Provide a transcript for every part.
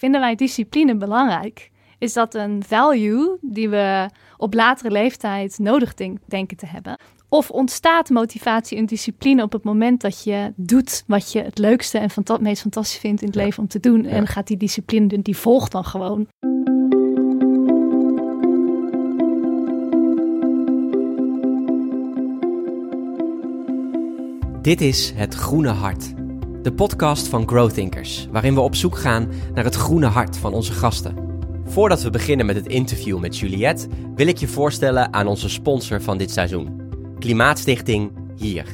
Vinden wij discipline belangrijk? Is dat een value die we op latere leeftijd nodig denk- denken te hebben? Of ontstaat motivatie en discipline op het moment dat je doet wat je het leukste en fanta- meest fantastisch vindt in het Ja. leven om te doen? Ja. En gaat die discipline, die volgt dan gewoon. Dit is Het Groene Hart, de podcast van Growthinkers, waarin we op zoek gaan naar het groene hart van onze gasten. Voordat we beginnen met het interview met Juliette, wil ik je voorstellen aan onze sponsor van dit seizoen, Klimaatstichting Hier.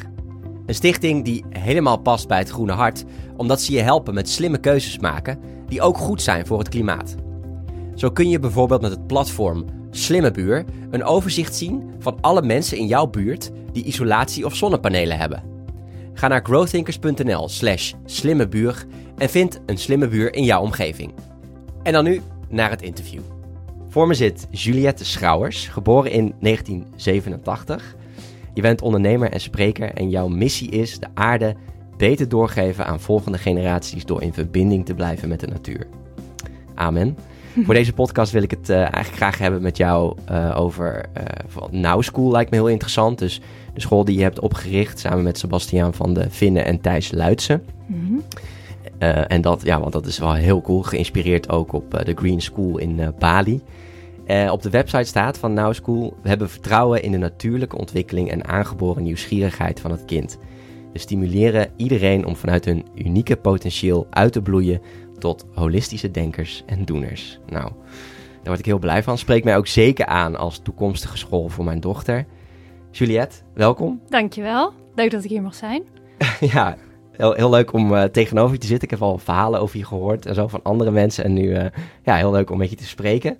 Een stichting die helemaal past bij het groene hart, omdat ze je helpen met slimme keuzes maken die ook goed zijn voor het klimaat. Zo kun je bijvoorbeeld met het platform Slimme Buur een overzicht zien van alle mensen in jouw buurt die isolatie of zonnepanelen hebben. Ga naar growthinkers.nl slash slimmebuur en vind een slimme buur in jouw omgeving. En dan nu naar het interview. Voor me zit Juliette Schrouwers, geboren in 1987. Je bent ondernemer en spreker en jouw missie is de aarde beter doorgeven aan volgende generaties door in verbinding te blijven met de natuur. Amen. Voor deze podcast wil ik het eh, eigenlijk graag hebben met jou eh, over Now School lijkt me heel interessant. Dus de school die je hebt opgericht samen met Sebastiaan van de Vinnen en Thijs Luitsen. Mhm. Eh, en dat, ja, want dat is wel heel cool. Geïnspireerd ook op eh, de Green School in eh, Bali. Op de website staat van Now School: We hebben vertrouwen in de natuurlijke ontwikkeling en aangeboren nieuwsgierigheid van het kind. We stimuleren iedereen om vanuit hun unieke potentieel uit te bloeien tot holistische denkers en doeners. Nou, daar word ik heel blij van. Spreekt mij ook zeker aan als toekomstige school voor mijn dochter. Juliette, welkom. Dankjewel. Leuk dat ik hier mag zijn. ja, heel, heel leuk om eh, tegenover je te zitten. Ik heb al verhalen over je gehoord en zo van andere mensen. En nu, eh, ja, heel leuk om met je te spreken.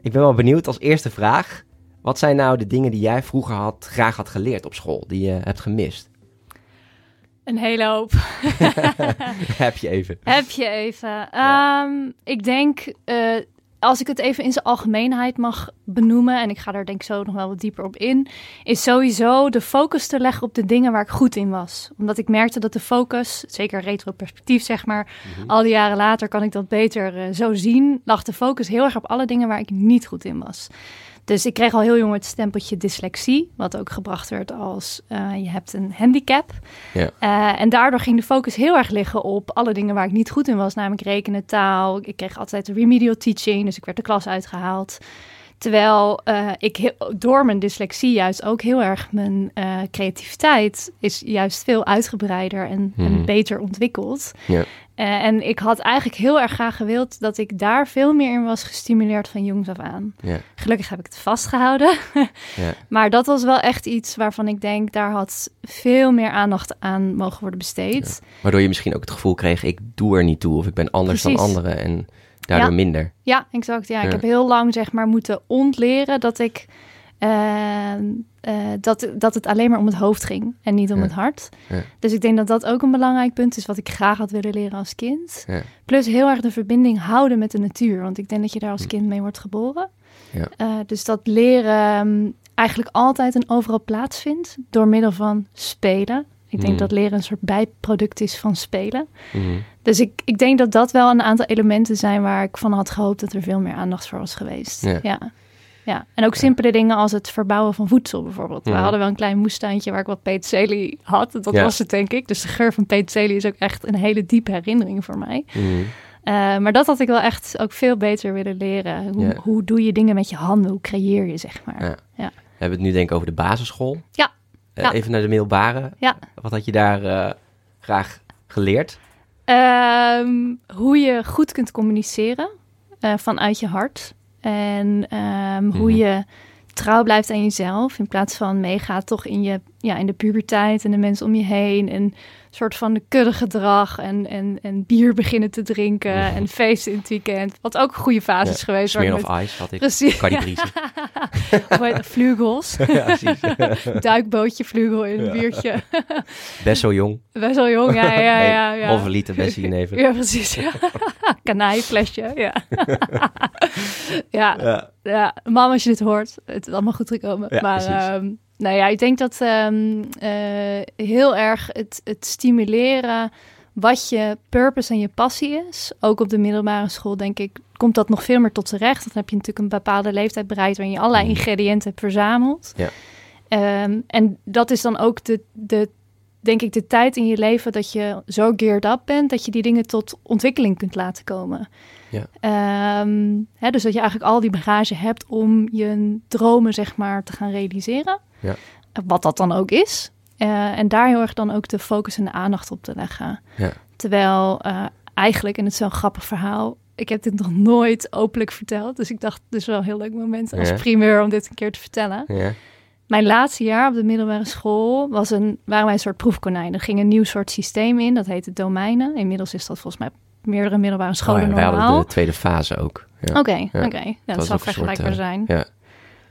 Ik ben wel benieuwd als eerste vraag. Wat zijn nou de dingen die jij vroeger had, graag had geleerd op school, die je hebt gemist? Een hele hoop. Heb je even. Heb je even. Ehm, ik denk, eh, als ik het even in zijn algemeenheid mag benoemen, en ik ga daar denk ik zo nog wel wat dieper op in, is sowieso de focus te leggen op de dingen waar ik goed in was. Omdat ik merkte dat de focus, zeker retro-perspectief zeg maar, al die jaren later kan ik dat beter eh, zo zien, lag de focus heel erg op alle dingen waar ik niet goed in was. Dus ik kreeg al heel jong het stempeltje dyslexie, wat ook gebracht werd als eh, je hebt een handicap. Ja. Eh, en daardoor ging de focus heel erg liggen op alle dingen waar ik niet goed in was, namelijk rekenen, taal. Ik kreeg altijd remedial teaching, dus ik werd de klas uitgehaald. Terwijl eh, ik heel- door mijn dyslexie juist ook heel erg mijn creativiteit is juist veel uitgebreider en, en Mhm. beter ontwikkeld. Ja. Eh, en ik had eigenlijk heel erg graag gewild dat ik daar veel meer in was gestimuleerd van jongs af aan. Gelukkig heb ik het vastgehouden. Maar dat was wel echt iets waarvan ik denk, daar had veel meer aandacht aan mogen worden besteed. Waardoor je misschien ook het gevoel kreeg, ik doe er niet toe of ik ben anders dan anderen en daardoor Ja. minder. Ja, exact. Ja, Ja. ik heb heel lang zeg maar moeten ontleren dat ik eh, eh, dat, dat het alleen maar om het hoofd ging en niet om Ja. het hart. Ja. Dus ik denk dat dat ook een belangrijk punt is wat ik graag had willen leren als kind. Ja. Plus heel erg de verbinding houden met de natuur, want ik denk dat je daar als kind mee wordt geboren. Ja. Eh, dus dat leren mm, eigenlijk altijd en overal plaatsvindt door middel van spelen. Ik denk Mm. dat leren een soort bijproduct is van spelen. Mhm. Dus ik, ik denk dat dat wel een aantal elementen zijn waar ik van had gehoopt dat er veel meer aandacht voor was geweest. Ja. Ja. En ook simpele dingen als het verbouwen van voedsel bijvoorbeeld. We hadden wel een klein moestuintje waar ik wat peterselie had. Dat was het denk ik. Dus de geur van peterselie is ook echt een hele diepe herinnering voor mij. Mhm. Eh, maar dat had ik wel echt ook veel beter willen leren. Hoe, hoe doe je dingen met je handen? Hoe creëer je, zeg maar. Ja. Ja. We hebben het nu denk ik over de basisschool. Ja. Eh, Ja. Even naar de middelbare. Ja. Wat had je daar eh, graag geleerd? Ehm, hoe je goed kunt communiceren vanuit je hart. En ehm, hoe Mhm. je trouw blijft aan jezelf. In plaats van meegaat toch in, je, ja, in de puberteit en de mensen om je heen. En een soort van de kudde gedrag. En, en, en bier beginnen te drinken. En feesten in het weekend. Wat ook een goede fase Ja, is geweest. Smeer of met- Ice had ik. Precies. Dat? Vlugels. ja, precies. Duikbootje, vlugel in een biertje. Best zo jong. Best wel jong, ja, ja, ja. ja. Halve liter Bessie Genever. Ja, precies. Ja. Kanaaienflesje, ja. ja. Ja. Ja, mam, als je dit hoort, het is allemaal goed gekomen. Maar. Nou ja, ik denk dat ehm, eh, heel erg het, het stimuleren wat je purpose en je passie is. Ook op de middelbare school, denk ik, komt dat nog veel meer tot z'n recht. Dan heb je natuurlijk een bepaalde leeftijd bereikt waarin je allerlei Mhm. ingrediënten hebt verzameld. Ja. Ehm, en dat is dan ook de, de, denk ik, de tijd in je leven dat je zo geared up bent dat je die dingen tot ontwikkeling kunt laten komen. Ja. Ehm, hè, dus dat je eigenlijk al die bagage hebt om je dromen, zeg maar, te gaan realiseren. Ja. Wat dat dan ook is. Eh, en daar heel erg dan ook de focus en de aandacht op te leggen. Ja. Terwijl eh, eigenlijk, en het is zo'n grappig verhaal, ik heb dit nog nooit openlijk verteld. Dus ik dacht, dit is wel een heel leuk moment als Ja. primeur om dit een keer te vertellen. Ja. Mijn laatste jaar op de middelbare school was een, waren wij een soort proefkonijn. Er ging een nieuw soort systeem in, dat heette domeinen. Inmiddels is dat volgens mij meerdere middelbare scholen Oh ja, normaal. hadden de tweede fase ook. Ja. Oké, oké. Ja, dat een soort, vergelijkbaar eh, zijn. ja.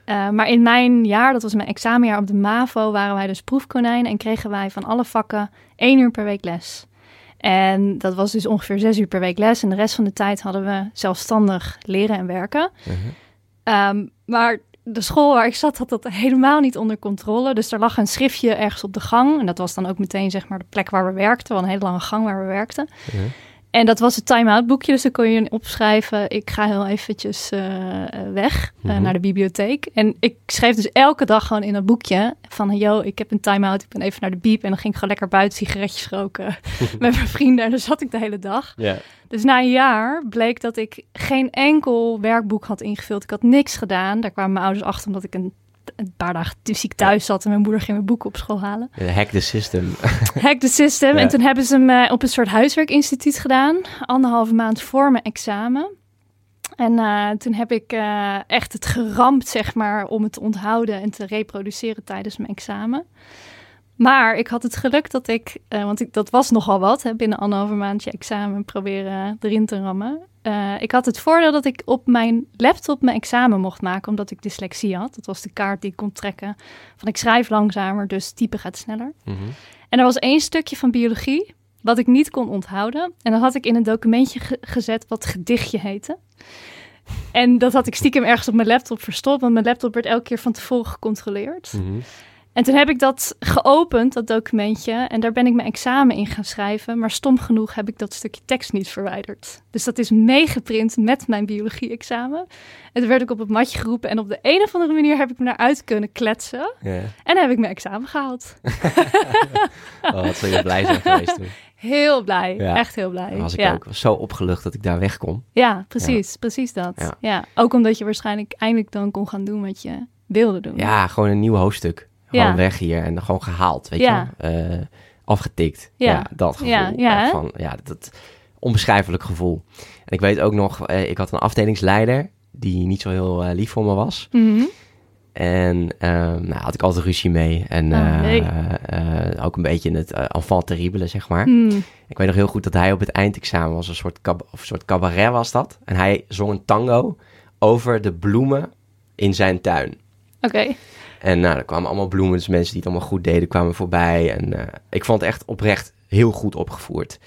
Eh, maar in mijn jaar, dat was mijn examenjaar op de MAVO, waren wij dus proefkonijn en kregen wij van alle vakken één uur per week les. En dat was dus ongeveer zes uur per week les. En de rest van de tijd hadden we zelfstandig leren en werken. Mhm. Ehm, maar de school waar ik zat had dat helemaal niet onder controle. Dus er lag een schriftje ergens op de gang. En dat was dan ook meteen zeg maar de plek waar we werkten. Wel een hele lange gang waar we werkten. Mhm. En dat was het time-out boekje. Dus dan kon je opschrijven. Ik ga heel eventjes eh, weg eh, Mhm. naar de bibliotheek. En ik schreef dus elke dag gewoon in dat boekje. Van, yo, ik heb een time-out. Ik ben even naar de biep. En dan ging ik gewoon lekker buiten sigaretjes roken. met mijn vrienden. En dan zat ik de hele dag. Dus na een jaar bleek dat ik geen enkel werkboek had ingevuld. Ik had niks gedaan. Daar kwamen mijn ouders achter omdat ik een, een paar dagen ziek thuis zat. En mijn moeder ging mijn boeken op school halen. Hack the system. Hack the system. Ja. En toen hebben ze me op een soort huiswerkinstituut gedaan. Anderhalve maand voor mijn examen. En eh, toen heb ik eh, echt het geramd, zeg maar, om het te onthouden en te reproduceren tijdens mijn examen. Maar ik had het geluk dat ik, eh, want ik, dat was nogal wat, hè, binnen anderhalve maand je examen proberen erin te rammen. Eh, ik had het voordeel dat ik op mijn laptop mijn examen mocht maken, omdat ik dyslexie had. Dat was de kaart die ik kon trekken van ik schrijf langzamer, dus typen gaat sneller. Mhm. En er was één stukje van biologie wat ik niet kon onthouden. En dat had ik in een documentje ge- gezet wat gedichtje heette. En dat had ik stiekem ergens op mijn laptop verstopt, want mijn laptop werd elke keer van tevoren gecontroleerd. Mhm. En toen heb ik dat geopend, dat documentje, en daar ben ik mijn examen in gaan schrijven. Maar stom genoeg heb ik dat stukje tekst niet verwijderd. Dus dat is meegeprint met mijn biologie-examen. En toen werd ik op het matje geroepen en op de een of andere manier heb ik me naar uit kunnen kletsen. En heb ik mijn examen gehaald. Oh, wat zou je blij zijn geweest toen. Heel blij, Ja. echt heel blij. Dan was ik ja. ook zo opgelucht dat ik daar weg kon. Ja, precies, precies dat. Ja. ook omdat je waarschijnlijk eindelijk dan kon gaan doen wat je wilde doen. Ja, gewoon een nieuw hoofdstuk. Gewoon weg hier en gewoon gehaald, weet je. Eh, afgetikt. Ja. Dat gevoel. Ja, van, ja, dat onbeschrijfelijk gevoel. En ik weet ook nog, eh, ik had een afdelingsleider die niet zo heel eh, lief voor me was. Mhm. En ehm nou, had ik altijd ruzie mee. En Oh, nee. ook een beetje het eh, enfant terrible, zeg maar. Hmm. Ik weet nog heel goed dat hij op het eindexamen was, een soort, cab of een soort cabaret was dat. En hij zong een tango over de bloemen in zijn tuin. Oké. En nou, er kwamen allemaal bloemen, dus mensen die het allemaal goed deden, kwamen voorbij. En eh, ik vond het echt oprecht heel goed opgevoerd.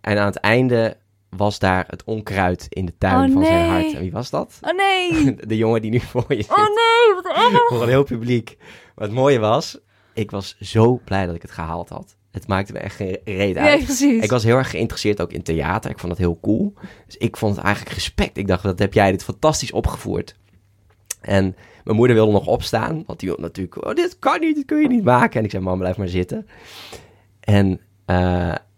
En aan het einde was daar het onkruid in de tuin Oh, van zijn hart. En wie was dat? Oh nee! De jongen die nu voor je zit. Oh nee, wat erg! Voor een heel publiek. Maar het mooie was, ik was zo blij dat ik het gehaald had. Het maakte me echt geen reet uit. Nee, precies. Ik was heel erg geïnteresseerd ook in theater. Ik vond dat heel cool. Dus ik vond het eigenlijk respect. Ik dacht, dat heb jij dit fantastisch opgevoerd. En mijn moeder wilde nog opstaan. Want die wilde natuurlijk, oh, dit kan niet, dit kun je niet maken. En ik zei, mam, blijf maar zitten. En eh,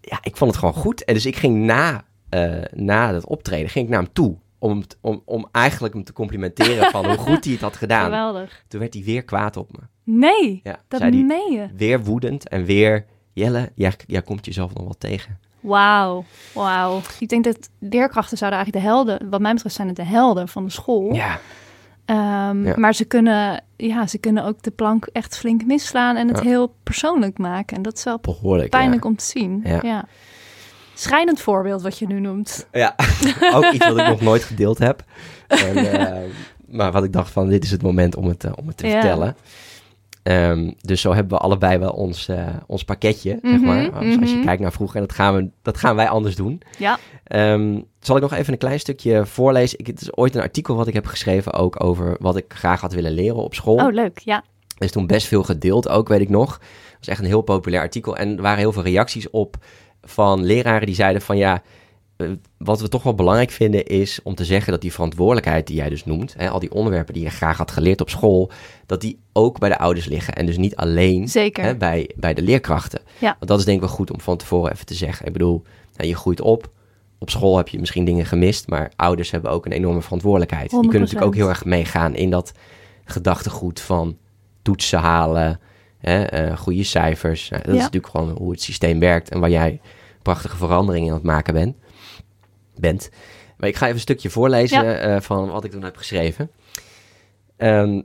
ja, ik vond het gewoon goed. En dus ik ging na, eh, na het optreden, ging ik naar hem toe. Om, om, om eigenlijk hem te complimenteren van hoe goed hij het had gedaan. Geweldig. Toen werd hij weer kwaad op me. Nee, Ja, dat zei meen je. weer woedend en weer... Jelle, jij, jij komt jezelf nog wel tegen. Wauw, wauw. Ik denk dat leerkrachten zouden eigenlijk de helden, wat mij betreft zijn het de helden van de school. Ja, Ehm, Ja. Maar ze kunnen, ja, ze kunnen ook de plank echt flink misslaan en het Ja. heel persoonlijk maken. En dat is wel behoorlijk. pijnlijk om te zien. Ja. Ja. Schrijnend voorbeeld wat je nu noemt. Ja, ook iets wat ik nog nooit gedeeld heb. En, eh, maar wat ik dacht van, dit is het moment om het, eh, om het te Ja. vertellen. Ehm, dus zo hebben we allebei wel ons, eh, ons pakketje, zeg Mhm, maar. Als, als je mhm. kijkt naar vroeger, en dat gaan, we, dat gaan wij anders doen. Ja. Ehm, zal ik nog even een klein stukje voorlezen? Ik, het is ooit een artikel wat ik heb geschreven ook over wat ik graag had willen leren op school. Oh, leuk. Ja. Er is toen best veel gedeeld ook, weet ik nog. Het was echt een heel populair artikel. En er waren heel veel reacties op. van leraren die zeiden van ja, wat we toch wel belangrijk vinden is om te zeggen dat die verantwoordelijkheid die jij dus noemt, hè, al die onderwerpen die je graag had geleerd op school, dat die ook bij de ouders liggen en dus niet alleen Zeker. hè, bij, bij de leerkrachten. Ja. Want dat is denk ik wel goed om van tevoren even te zeggen. Ik bedoel, nou, je groeit op. Op school heb je misschien dingen gemist, maar ouders hebben ook een enorme verantwoordelijkheid. Die kunnen natuurlijk ook 100%. heel erg meegaan in dat gedachtegoed van toetsen halen, hè, eh, goede cijfers. Nou, dat is natuurlijk gewoon hoe het systeem werkt en waar jij prachtige veranderingen aan het maken bent. Bent. Maar ik ga even een stukje voorlezen Ja. eh, van wat ik toen heb geschreven. Ehm,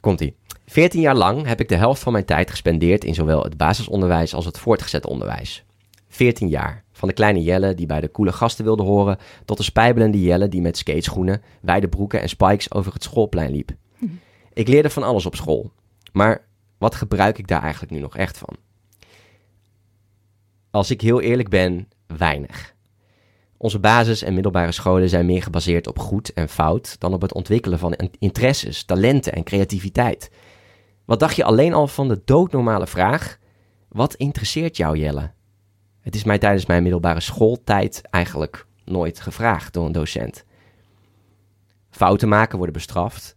Komt-ie. 14 jaar lang heb ik de helft van mijn tijd gespendeerd in zowel het basisonderwijs als het voortgezet onderwijs. 14 jaar. Van de kleine Jelle die bij de coole gasten wilde horen, tot de spijbelende Jelle die met skateschoenen, wijde broeken en spikes over het schoolplein liep. Ik leerde van alles op school. Maar wat gebruik ik daar eigenlijk nu nog echt van? Als ik heel eerlijk ben, weinig. Onze basis- en middelbare scholen zijn meer gebaseerd op goed en fout dan op het ontwikkelen van in- interesses, talenten en creativiteit. Wat dacht je alleen al van de doodnormale vraag: wat interesseert jou, Jelle? Het is mij tijdens mijn middelbare schooltijd eigenlijk nooit gevraagd door een docent. Fouten maken worden bestraft,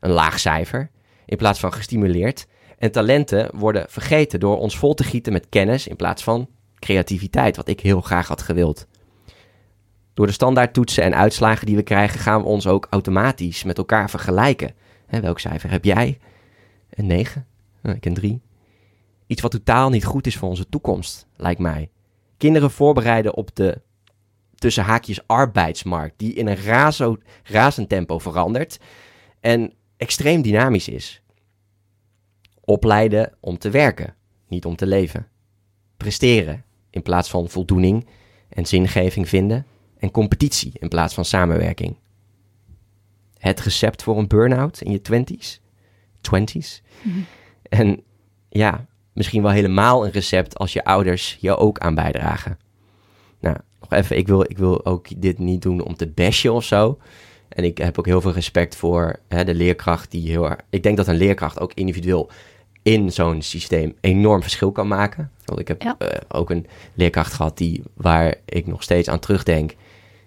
een laag cijfer, in plaats van gestimuleerd. En talenten worden vergeten door ons vol te gieten met kennis in plaats van creativiteit, wat ik heel graag had gewild. Door de standaardtoetsen en uitslagen die we krijgen, gaan we ons ook automatisch met elkaar vergelijken. Hè, welk cijfer heb jij? Een 9? Ik een 3. Iets wat totaal niet goed is voor onze toekomst, lijkt mij. Kinderen voorbereiden op de tussen haakjes arbeidsmarkt, die in een razo, razend tempo verandert en extreem dynamisch is. Opleiden om te werken, niet om te leven. Presteren in plaats van voldoening en zingeving vinden en competitie in plaats van samenwerking. Het recept voor een burn-out in je twenties? Twenties? En ja, misschien wel helemaal een recept als je ouders je ook aan bijdragen. Nou, nog even, ik wil, ik wil ook dit niet doen om te bashen of zo. En ik heb ook heel veel respect voor hè, de leerkracht die heel erg... Ik denk dat een leerkracht ook individueel in zo'n systeem enorm verschil kan maken. Want ik heb Ja. eh, ook een leerkracht gehad die, waar ik nog steeds aan terugdenk...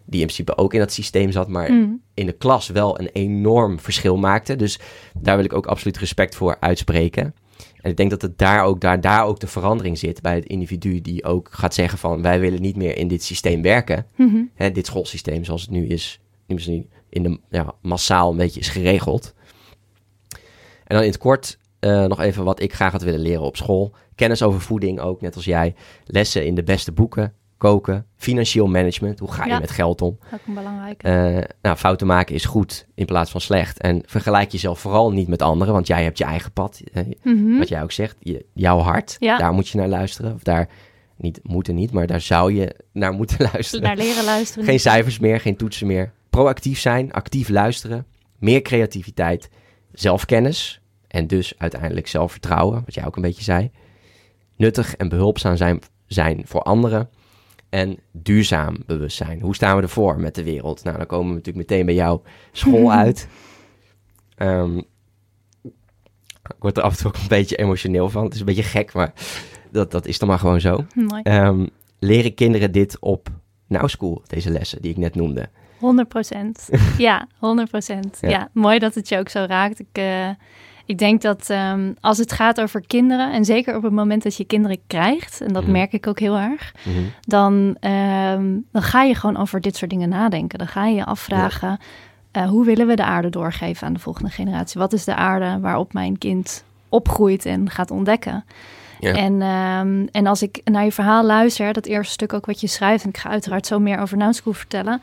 die in principe ook in dat systeem zat, maar Mm. in de klas wel een enorm verschil maakte. Dus daar wil ik ook absoluut respect voor uitspreken. En ik denk dat het daar ook, daar, daar ook de verandering zit bij het individu die ook gaat zeggen van wij willen niet meer in dit systeem werken. Mhm. Hè, dit schoolsysteem zoals het nu is, nu misschien in de ja, massaal een beetje is geregeld. En dan in het kort eh, nog even wat ik graag had willen leren op school. Kennis over voeding ook, net als jij. Lessen in de beste boeken, koken, financieel management. Hoe ga je Ja. met geld om? Ook een belangrijke. Eh, nou, fouten maken is goed in plaats van slecht. En vergelijk jezelf vooral niet met anderen, want jij hebt je eigen pad. Mhm. Wat jij ook zegt, je, jouw hart, Ja. daar moet je naar luisteren. Of daar, niet moeten niet, maar daar zou je naar moeten luisteren. Naar leren luisteren. Geen cijfers meer, geen toetsen meer. Proactief zijn, actief luisteren, meer creativiteit, zelfkennis en dus uiteindelijk zelfvertrouwen, wat jij ook een beetje zei. Nuttig en behulpzaam zijn, zijn voor anderen en duurzaam bewustzijn. Hoe staan we ervoor met de wereld? Nou, dan komen we natuurlijk meteen bij jouw school uit. Ehm, ik word er af en toe ook een beetje emotioneel van. Het is een beetje gek, maar dat, dat is dan maar gewoon zo. Ehm, leren kinderen dit op Now School, deze lessen die ik net noemde? 100 procent. ja, 100 procent. Ja. Ja. mooi dat het je ook zo raakt. Ik, eh, ik denk dat ehm, als het gaat over kinderen, en zeker op het moment dat je kinderen krijgt, en dat Mhm. merk ik ook heel erg, Mhm. dan, ehm, dan ga je gewoon over dit soort dingen nadenken. Dan ga je je afvragen, eh, hoe willen we de aarde doorgeven aan de volgende generatie? Wat is de aarde waarop mijn kind opgroeit en gaat ontdekken? Ja. En, ehm, en als ik naar je verhaal luister, dat eerste stuk ook wat je schrijft, en ik ga uiteraard zo meer over Now School vertellen,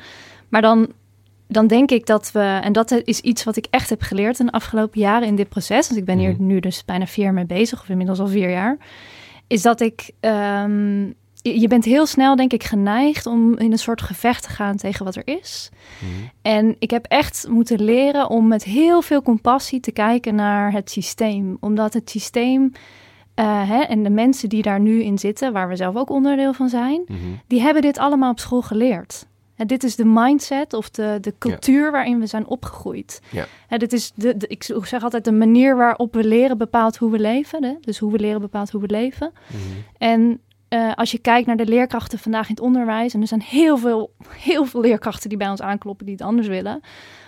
maar dan, dan denk ik dat we, en dat is iets wat ik echt heb geleerd in de afgelopen jaren in dit proces, want ik ben hier Mhm. nu dus bijna vier jaar mee bezig, of inmiddels al vier jaar, is dat ik, ehm, je bent heel snel denk ik geneigd om in een soort gevecht te gaan tegen wat er is. Mhm. En ik heb echt moeten leren om met heel veel compassie te kijken naar het systeem. Omdat het systeem eh, hè, en de mensen die daar nu in zitten, waar we zelf ook onderdeel van zijn, Mhm. die hebben dit allemaal op school geleerd. En dit is de mindset of de, de cultuur waarin we zijn opgegroeid. Ja. Hè, dit is de, de- ik zeg altijd, de manier waarop we leren bepaalt hoe we leven. Hè? Dus hoe we leren bepaalt hoe we leven. Mhm. En eh, als je kijkt naar de leerkrachten vandaag in het onderwijs, en er zijn heel veel, heel veel leerkrachten die bij ons aankloppen die het anders willen,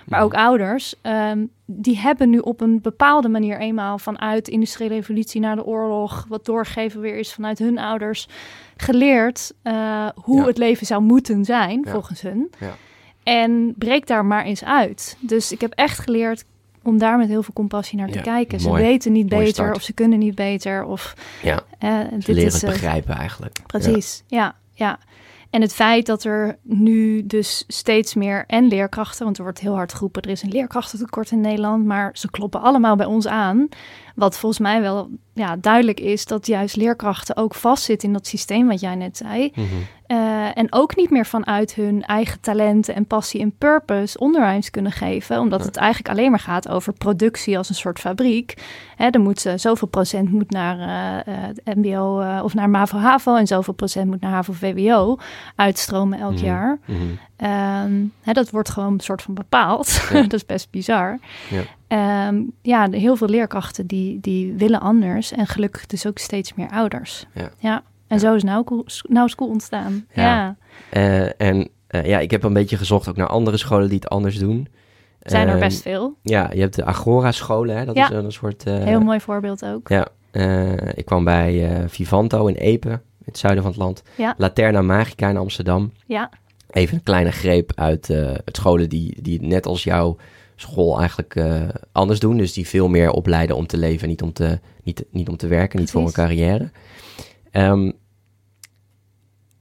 maar ook ouders, ehm, die hebben nu op een bepaalde manier eenmaal vanuit de industriële revolutie naar de oorlog, wat doorgegeven weer is vanuit hun ouders, geleerd eh, hoe Ja. het leven zou moeten zijn, Ja. volgens hun. Ja. En breek daar maar eens uit. Dus ik heb echt geleerd om daar met heel veel compassie naar te Ja, kijken. Ze mooi. weten niet beter start. of ze kunnen niet beter. Of, Ja, eh, Ze dit leren is, het eh, begrijpen eigenlijk. Precies, ja. ja, En het feit dat er nu dus steeds meer en leerkrachten, want er wordt heel hard geroepen, er is een leerkrachtentekort in Nederland, maar ze kloppen allemaal bij ons aan. Wat volgens mij wel ja, duidelijk is dat juist leerkrachten ook vastzitten in dat systeem wat jij net zei. Mhm. Eh, en ook niet meer vanuit hun eigen talenten en passie en purpose onderwijs kunnen geven. Omdat het eigenlijk alleen maar gaat over productie als een soort fabriek. Hè, er moet eh, zoveel procent moet naar eh, eh, het mbo eh, of naar MAVO-HAVO en zoveel procent moet naar HAVO-VWO uitstromen elk Mhm. jaar. Mhm. Ehm, hè, dat wordt gewoon een soort van bepaald. Ja. dat is best bizar. Ja. Ehm, ja, heel veel leerkrachten die, die willen anders. En gelukkig dus ook steeds meer ouders. Ja. En zo is School, Now School ontstaan. Ja. Ja. Eh, en eh, ja, ik heb een beetje gezocht ook naar andere scholen die het anders doen. Zijn er Ehm, best veel. Ja, je hebt de Agora-scholen, dat Ja. is een soort... eh, Heel mooi voorbeeld ook. Ja, ik kwam bij Vivanto in Epe, in het zuiden van het land. Ja. Laterna Magica in Amsterdam. Ja, Even een kleine greep uit eh, het scholen die, die net als jouw school eigenlijk eh, anders doen. Dus die veel meer opleiden om te leven, niet om te, niet, niet om te werken, niet voor een carrière. Ehm,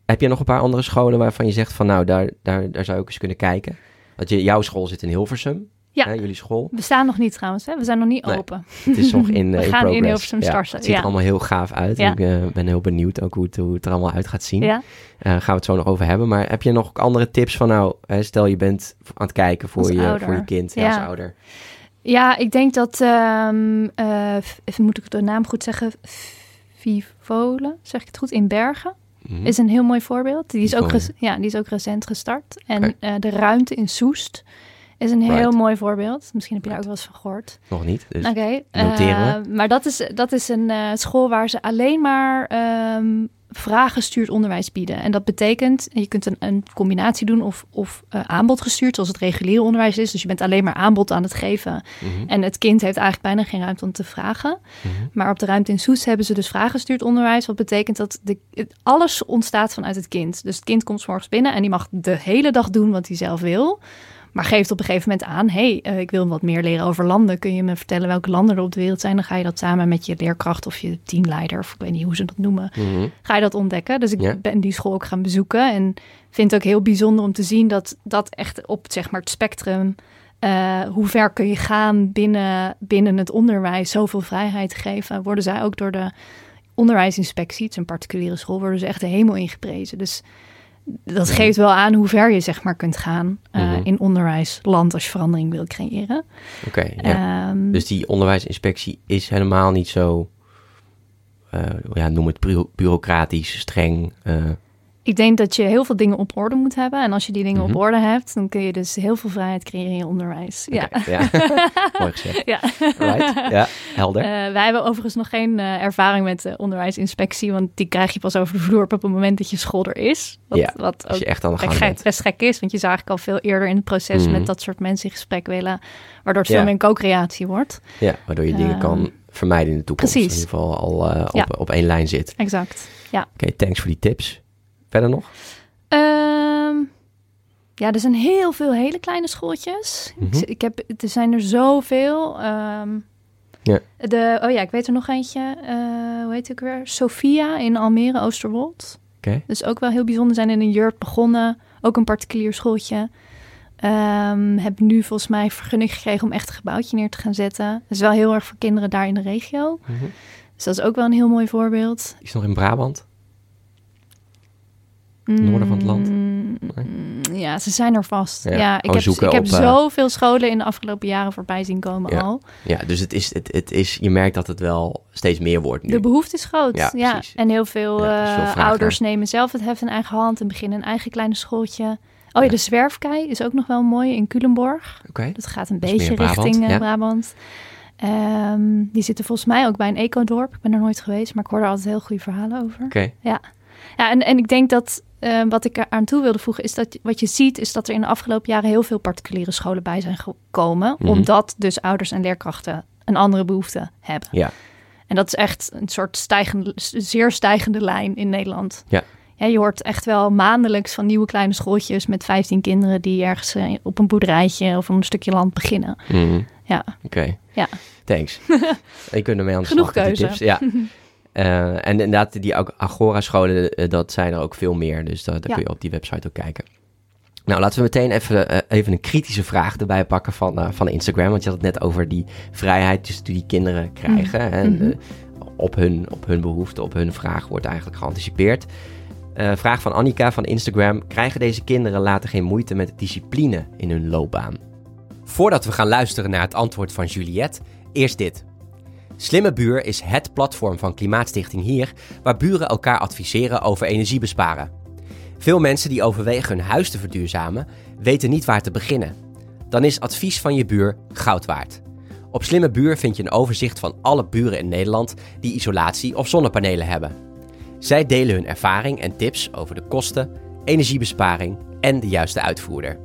heb je nog een paar andere scholen waarvan je zegt van nou, daar, daar, daar zou ik eens kunnen kijken? Want je, jouw school zit in Hilversum, Ja. hè, jullie school. we staan nog niet trouwens. Hè? We zijn nog niet Nee. open. Het is nog in, We eh, in gaan in progress. Hilversum Ja, starten, Het ziet er allemaal heel gaaf uit. Ik eh, ben heel benieuwd ook hoe het, hoe het er allemaal uit gaat zien. Ja. Eh, gaan we het zo nog over hebben. Maar heb je nog andere tips van nou, hè, stel je bent aan het kijken voor, Als je, ouder. voor je kind als ouder. ja, ik denk dat, ehm, eh, even moet ik de naam goed zeggen, Vivole, zeg ik het goed, in Bergen. Mhm. Is een heel mooi voorbeeld. Die is, ook, ja, die is ook recent gestart. En de ruimte in Soest is een heel Right. mooi voorbeeld. Misschien heb je daar ook wel eens van gehoord. Nog niet. Dus Oké, eh, maar dat is, dat is een eh, school waar ze alleen maar ehm vraaggestuurd onderwijs bieden. En dat betekent, je kunt een, een combinatie doen of, of eh, aanbodgestuurd, zoals het reguliere onderwijs is. Dus je bent alleen maar aanbod aan het geven. mhm, En het kind heeft eigenlijk bijna geen ruimte om te vragen. mhm. Maar op de ruimte in Soest hebben ze dus vraaggestuurd onderwijs. Wat betekent dat de, alles ontstaat vanuit het kind. Dus het kind komt 's morgens binnen en die mag de hele dag doen wat hij zelf wil. Maar geeft op een gegeven moment aan: hé, hey, eh, ik wil wat meer leren over landen. Kun je me vertellen welke landen er op de wereld zijn? Dan ga je dat samen met je leerkracht of je teamleider, of ik weet niet hoe ze dat noemen, Mhm. ga je dat ontdekken. Dus ik ben die school ook gaan bezoeken. En vind het ook heel bijzonder om te zien dat dat echt op zeg maar, het spectrum. eh, hoe ver kun je gaan binnen, binnen het onderwijs? Zoveel vrijheid geven. Worden zij ook door de onderwijsinspectie, het is een particuliere school, worden ze echt de hemel ingeprezen. Dus dat geeft wel aan hoe ver je zeg maar kunt gaan eh, Mhm. in onderwijsland als je verandering wil creëren. Oké, ja. Ehm, Dus die onderwijsinspectie is helemaal niet zo, eh, ja, noem het bureau- bureaucratisch, streng. eh, Ik denk dat je heel veel dingen op orde moet hebben. En als je die dingen Mhm. op orde hebt, dan kun je dus heel veel vrijheid creëren in je onderwijs. Ja. ja. Mooi gezegd. Ja. Right. Ja, helder. Eh, wij hebben overigens nog geen eh, ervaring met de onderwijsinspectie, want die krijg je pas over de vloer op het moment dat je school er is. Wat, Ja, wat Als ook je echt aan de gang bent. best gek is, want je zou eigenlijk al veel eerder in het proces Mhm. met dat soort mensen in gesprek willen, waardoor het veel meer een co-creatie wordt. Ja, waardoor je dingen Ehm, kan vermijden in de toekomst. precies. In ieder geval al eh, op, op één lijn zit. Exact. Ja. Oké, thanks voor die tips. Verder nog? Ehm, ja, er zijn heel veel hele kleine schooltjes. Mhm. ik, ik heb, er zijn er zoveel. Ehm, Ja. de, oh ja, ik weet er nog eentje. eh, hoe heet het ook weer? Sophia in Almere, Oosterwold. Oké. Dus ook wel heel bijzonder. Zijn in een jurt begonnen. Ook een particulier schooltje. Ehm hebben nu volgens mij vergunning gekregen om echt een gebouwtje neer te gaan zetten. Dat is wel heel erg voor kinderen daar in de regio. Mhm. Dus dat is ook wel een heel mooi voorbeeld. Is nog in Brabant? Noorden van het land? Mm, Nee? Ja, ze zijn er vast. Ja, Ja, ik heb, ik heb op, eh, zoveel scholen in de afgelopen jaren voorbij zien komen Ja. al. Ja, dus het is, het, het is, je merkt dat het wel steeds meer wordt nu. De behoefte is groot. Ja. En heel veel, eh, ouders nemen zelf het heft in eigen hand en beginnen een eigen kleine schooltje. Oh ja, de zwerfkei is ook nog wel mooi in Culemborg. Oké. Dat gaat een Dat beetje meer Brabant, richting eh. Brabant. Ehm, die zitten volgens mij ook bij een ecodorp. Ik ben er nooit geweest, maar ik hoor er altijd heel goede verhalen over. Oké. Ja. Ja en, en ik denk dat uh, wat ik eraan toe wilde voegen is dat wat je ziet is dat er in de afgelopen jaren heel veel particuliere scholen bij zijn gekomen, Mhm. omdat dus ouders en leerkrachten een andere behoefte hebben. Ja. En dat is echt een soort stijgende, zeer stijgende lijn in Nederland. Ja. Ja, je hoort echt wel maandelijks van nieuwe kleine schooltjes met 15 kinderen die ergens eh, op een boerderijtje of een stukje land beginnen. Mhm. Ja. Oké. Ja. Thanks. Je kunt ermee aan de Genoeg keuze. tips. Ja. Eh, en inderdaad, die Ag- Agora-scholen, eh, dat zijn er ook veel meer. Dus daar, Ja. kun je op die website ook kijken. Nou, laten we meteen even, eh, even een kritische vraag erbij pakken van, eh, van Instagram. Want je had het net over die vrijheid dus die die kinderen krijgen. En Mhm. eh, op, hun, op hun behoefte, op hun vraag wordt eigenlijk geanticipeerd. Eh, vraag van Annika van Instagram. Krijgen deze kinderen later geen moeite met discipline in hun loopbaan? Voordat we gaan luisteren naar het antwoord van Juliette, eerst dit. Slimme Buur is het platform van Klimaatstichting Hier, waar buren elkaar adviseren over energiebesparen. Veel mensen die overwegen hun huis te verduurzamen, weten niet waar te beginnen. Dan is advies van je buur goud waard. Op Slimme Buur vind je een overzicht van alle buren in Nederland die isolatie of zonnepanelen hebben. Zij delen hun ervaring en tips over de kosten, energiebesparing en de juiste uitvoerder.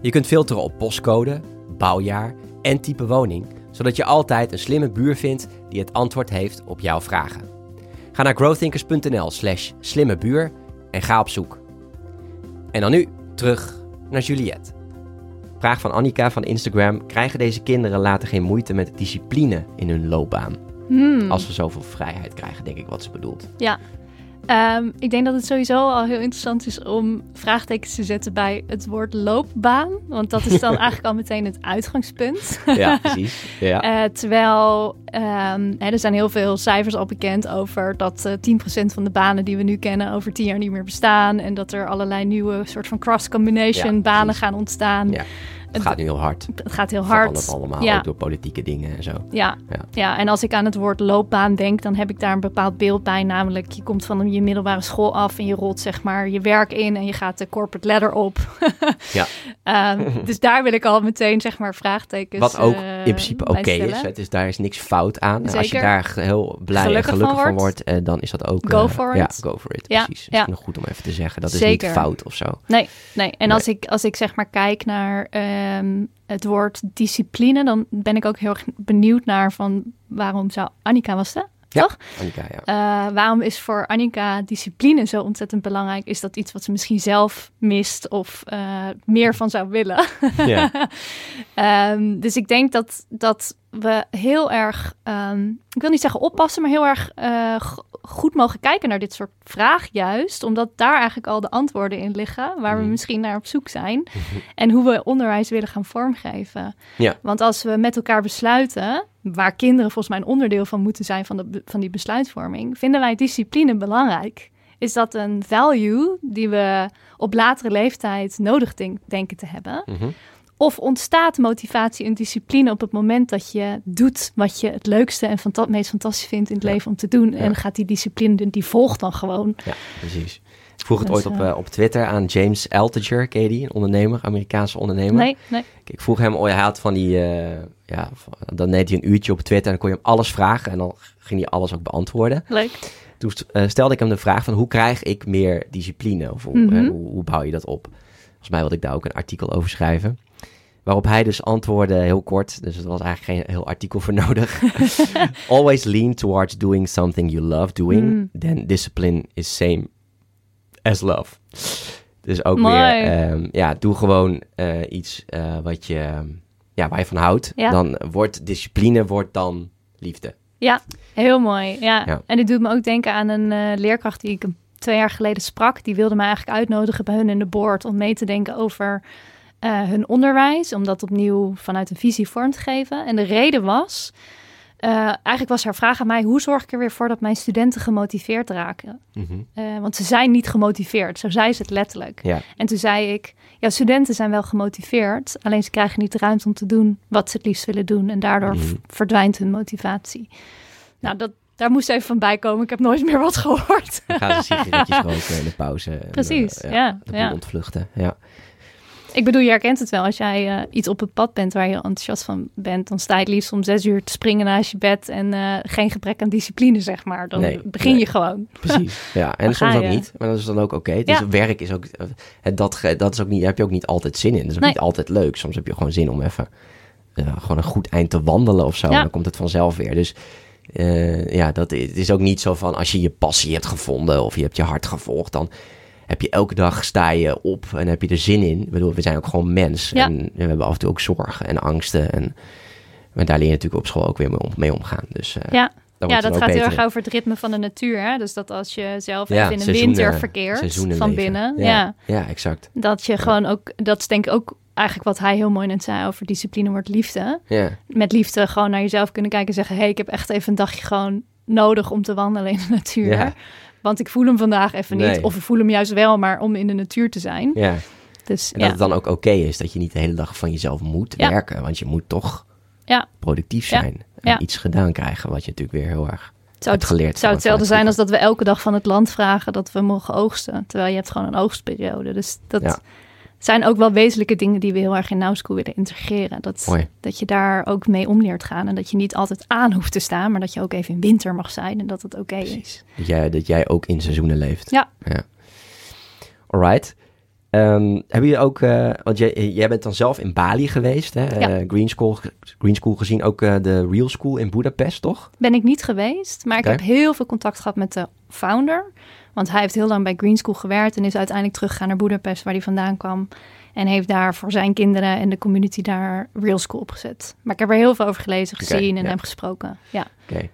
Je kunt filteren op postcode, bouwjaar en type woning, zodat je altijd een slimme buur vindt die het antwoord heeft op jouw vragen. Ga naar growthinkers.nl/slash slimme buur en ga op zoek. En dan nu terug naar Juliette. Vraag van Annika van Instagram: krijgen deze kinderen later geen moeite met discipline in hun loopbaan? Hmm. Als we zoveel vrijheid krijgen, denk ik wat ze bedoelt. Ja. Ehm, ik denk dat het sowieso al heel interessant is om vraagtekens te zetten bij het woord loopbaan. Want dat is dan eigenlijk al meteen het uitgangspunt. Ja, precies. Ja. Eh, terwijl ehm, hè, er zijn heel veel cijfers al bekend over dat eh 10% van de banen die we nu kennen over 10 jaar niet meer bestaan. En dat er allerlei nieuwe soort van cross-combination Ja, banen gaan ontstaan. Ja. Het gaat nu heel hard. Het gaat heel hard. allemaal, Ja. ook door politieke dingen en zo. Ja. Ja. Ja. en als ik aan het woord loopbaan denk, dan heb ik daar een bepaald beeld bij. Namelijk, je komt van je middelbare school af en je rolt zeg maar je werk in en je gaat de corporate ladder op. Ja. Ehm, dus daar wil ik al meteen zeg maar vraagtekens Wat ook eh, in principe oké is. Het is. Daar is niks fout aan. Als je daar heel blij Gelukkig en gelukkig van van wordt, eh, dan is dat ook... Go eh, for ja, it. go for it. Ja, Precies. ja. is nog goed om even te zeggen. Dat is niet fout of zo. Nee, nee. En Nee. Als, ik, als ik zeg maar kijk naar ehm, het woord discipline, dan ben ik ook heel erg benieuwd naar van waarom zou Annika was? Ja. Toch? Annika, ja. Eh, waarom is voor Annika discipline zo ontzettend belangrijk? Is dat iets wat ze misschien zelf mist of eh, meer van zou willen? ja. Ehm, dus ik denk dat, dat we heel erg, ehm, ik wil niet zeggen oppassen, maar heel erg eh, goed mogen kijken naar dit soort vragen juist. Omdat daar eigenlijk al de antwoorden in liggen, waar we Mhm. misschien naar op zoek zijn. En hoe we onderwijs willen gaan vormgeven. Ja. Want als we met elkaar besluiten, waar kinderen volgens mij een onderdeel van moeten zijn van, de, van die besluitvorming, vinden wij discipline belangrijk. Is dat een value die we op latere leeftijd nodig denk- denken te hebben? Mhm. Of ontstaat motivatie en discipline op het moment dat je doet wat je het leukste en fanta- meest fantastisch vindt in het Ja. leven om te doen? Ja. En gaat die discipline, die volgt dan gewoon. ja, precies. Ik vroeg het Dus, ooit op, eh, eh, op Twitter aan James Altucher, ken je die? Een ondernemer, Amerikaanse ondernemer. Nee, nee. Ik vroeg hem, oh, hij had van die, eh, ja, van- dan deed hij een uurtje op Twitter en dan kon je hem alles vragen en dan ging hij alles ook beantwoorden. Leuk. Toen stelde ik hem de vraag van hoe krijg ik meer discipline? Of hoe, Mhm. hè, hoe, hoe bouw je dat op? Volgens mij wilde ik daar ook een artikel over schrijven. Waarop hij dus antwoordde heel kort, dus er was eigenlijk geen heel artikel voor nodig. Always lean towards doing something you love doing, Mm. then discipline is same as love. Dus ook Mooi. weer, ehm, ja, doe gewoon eh, iets eh, wat je, ja, waar je van houdt. Ja. Dan wordt discipline wordt dan liefde. Ja, heel mooi. Ja. Ja. En dit doet me ook denken aan een eh, leerkracht die ik twee jaar geleden sprak. Die wilde me eigenlijk uitnodigen bij hun in de board om mee te denken over eh, hun onderwijs. Om dat opnieuw vanuit een visie vorm te geven. En de reden was, eh, eigenlijk was haar vraag aan mij, hoe zorg ik er weer voor dat mijn studenten gemotiveerd raken? Mhm. Eh, want ze zijn niet gemotiveerd, zo zei ze het letterlijk. Ja. En toen zei ik, ja, studenten zijn wel gemotiveerd, alleen ze krijgen niet de ruimte om te doen wat ze het liefst willen doen. En daardoor Mhm. verdwijnt hun motivatie. Nou, dat, daar moest even van bij komen. Ik heb nooit meer wat gehoord. Dan gaan ze sigaretjes roken in de pauze. En, Precies, ja, De ja. ontvluchten, ja. Ik bedoel, je herkent het wel. Als jij eh, iets op het pad bent waar je enthousiast van bent, dan sta je het liefst om zes uur te springen naast je bed en eh, geen gebrek aan discipline, zeg maar. Dan Nee, begin nee. je gewoon. Precies. Ja, en soms ook je. niet. Maar dat is dan ook oké. Dus Ja. werk is ook... eh, Dat, dat is ook niet... Daar heb je ook niet altijd zin in. Dat is ook Nee. niet altijd leuk. Soms heb je gewoon zin om even... gewoon een goed eind te wandelen of zo. Ja. En dan komt het vanzelf weer. Dus ja, dat, het is ook niet zo van... Als je je passie hebt gevonden of je hebt je hart gevolgd... dan heb je elke dag sta je op en heb je er zin in. Ik bedoel, we zijn ook gewoon mens. Ja. En we hebben af en toe ook zorgen en angsten. En, maar daar leer je natuurlijk op school ook weer mee, om, mee omgaan. Dus eh, Ja, ja dat gaat heel erg over het ritme van de natuur. Hè? Dus dat als je zelf Ja, even in seizoenen- winter verkeert van binnen. Ja, Ja. exact. Dat je gewoon ook, dat is denk ik ook eigenlijk wat hij heel mooi net zei over discipline wordt liefde. Ja. Met liefde gewoon naar jezelf kunnen kijken en zeggen: hé, hey, ik heb echt even een dagje gewoon nodig om te wandelen in de natuur. Want ik voel hem vandaag even niet. Of ik voel hem juist wel, maar om in de natuur te zijn. Ja, Dus en ja, dat het dan ook oké is dat je niet de hele dag van jezelf moet Ja. werken. Want je moet toch Ja. productief zijn. En iets gedaan krijgen, wat je natuurlijk weer heel erg het zou, hebt geleerd. het zou hetzelfde zijn het als dat we elke dag van het land vragen dat we mogen oogsten. Terwijl je hebt gewoon een oogstperiode. Dus dat Ja. Zijn ook wel wezenlijke dingen die we heel erg in Now School willen integreren. Dat, Mooi. dat je daar ook mee om leert gaan. En dat je niet altijd aan hoeft te staan, maar dat je ook even in winter mag zijn en dat het oké is. Precies. Dat jij, dat jij ook in seizoenen leeft. Ja. ja. Alright. Ehm, hebben jullie ook, eh, want jij, jij bent dan zelf in Bali geweest, hè? Ja. Eh, Green, School, Green School gezien, ook eh, de Real School in Budapest, toch? Ben ik niet geweest, maar ik heb heel veel contact gehad met de founder. Want hij heeft heel lang bij Green School gewerkt en is uiteindelijk teruggegaan naar Budapest, waar hij vandaan kwam. En heeft daar voor zijn kinderen en de community daar Real School opgezet. Maar ik heb er heel veel over gelezen, gezien en ja. hem gesproken. Ja. Oké.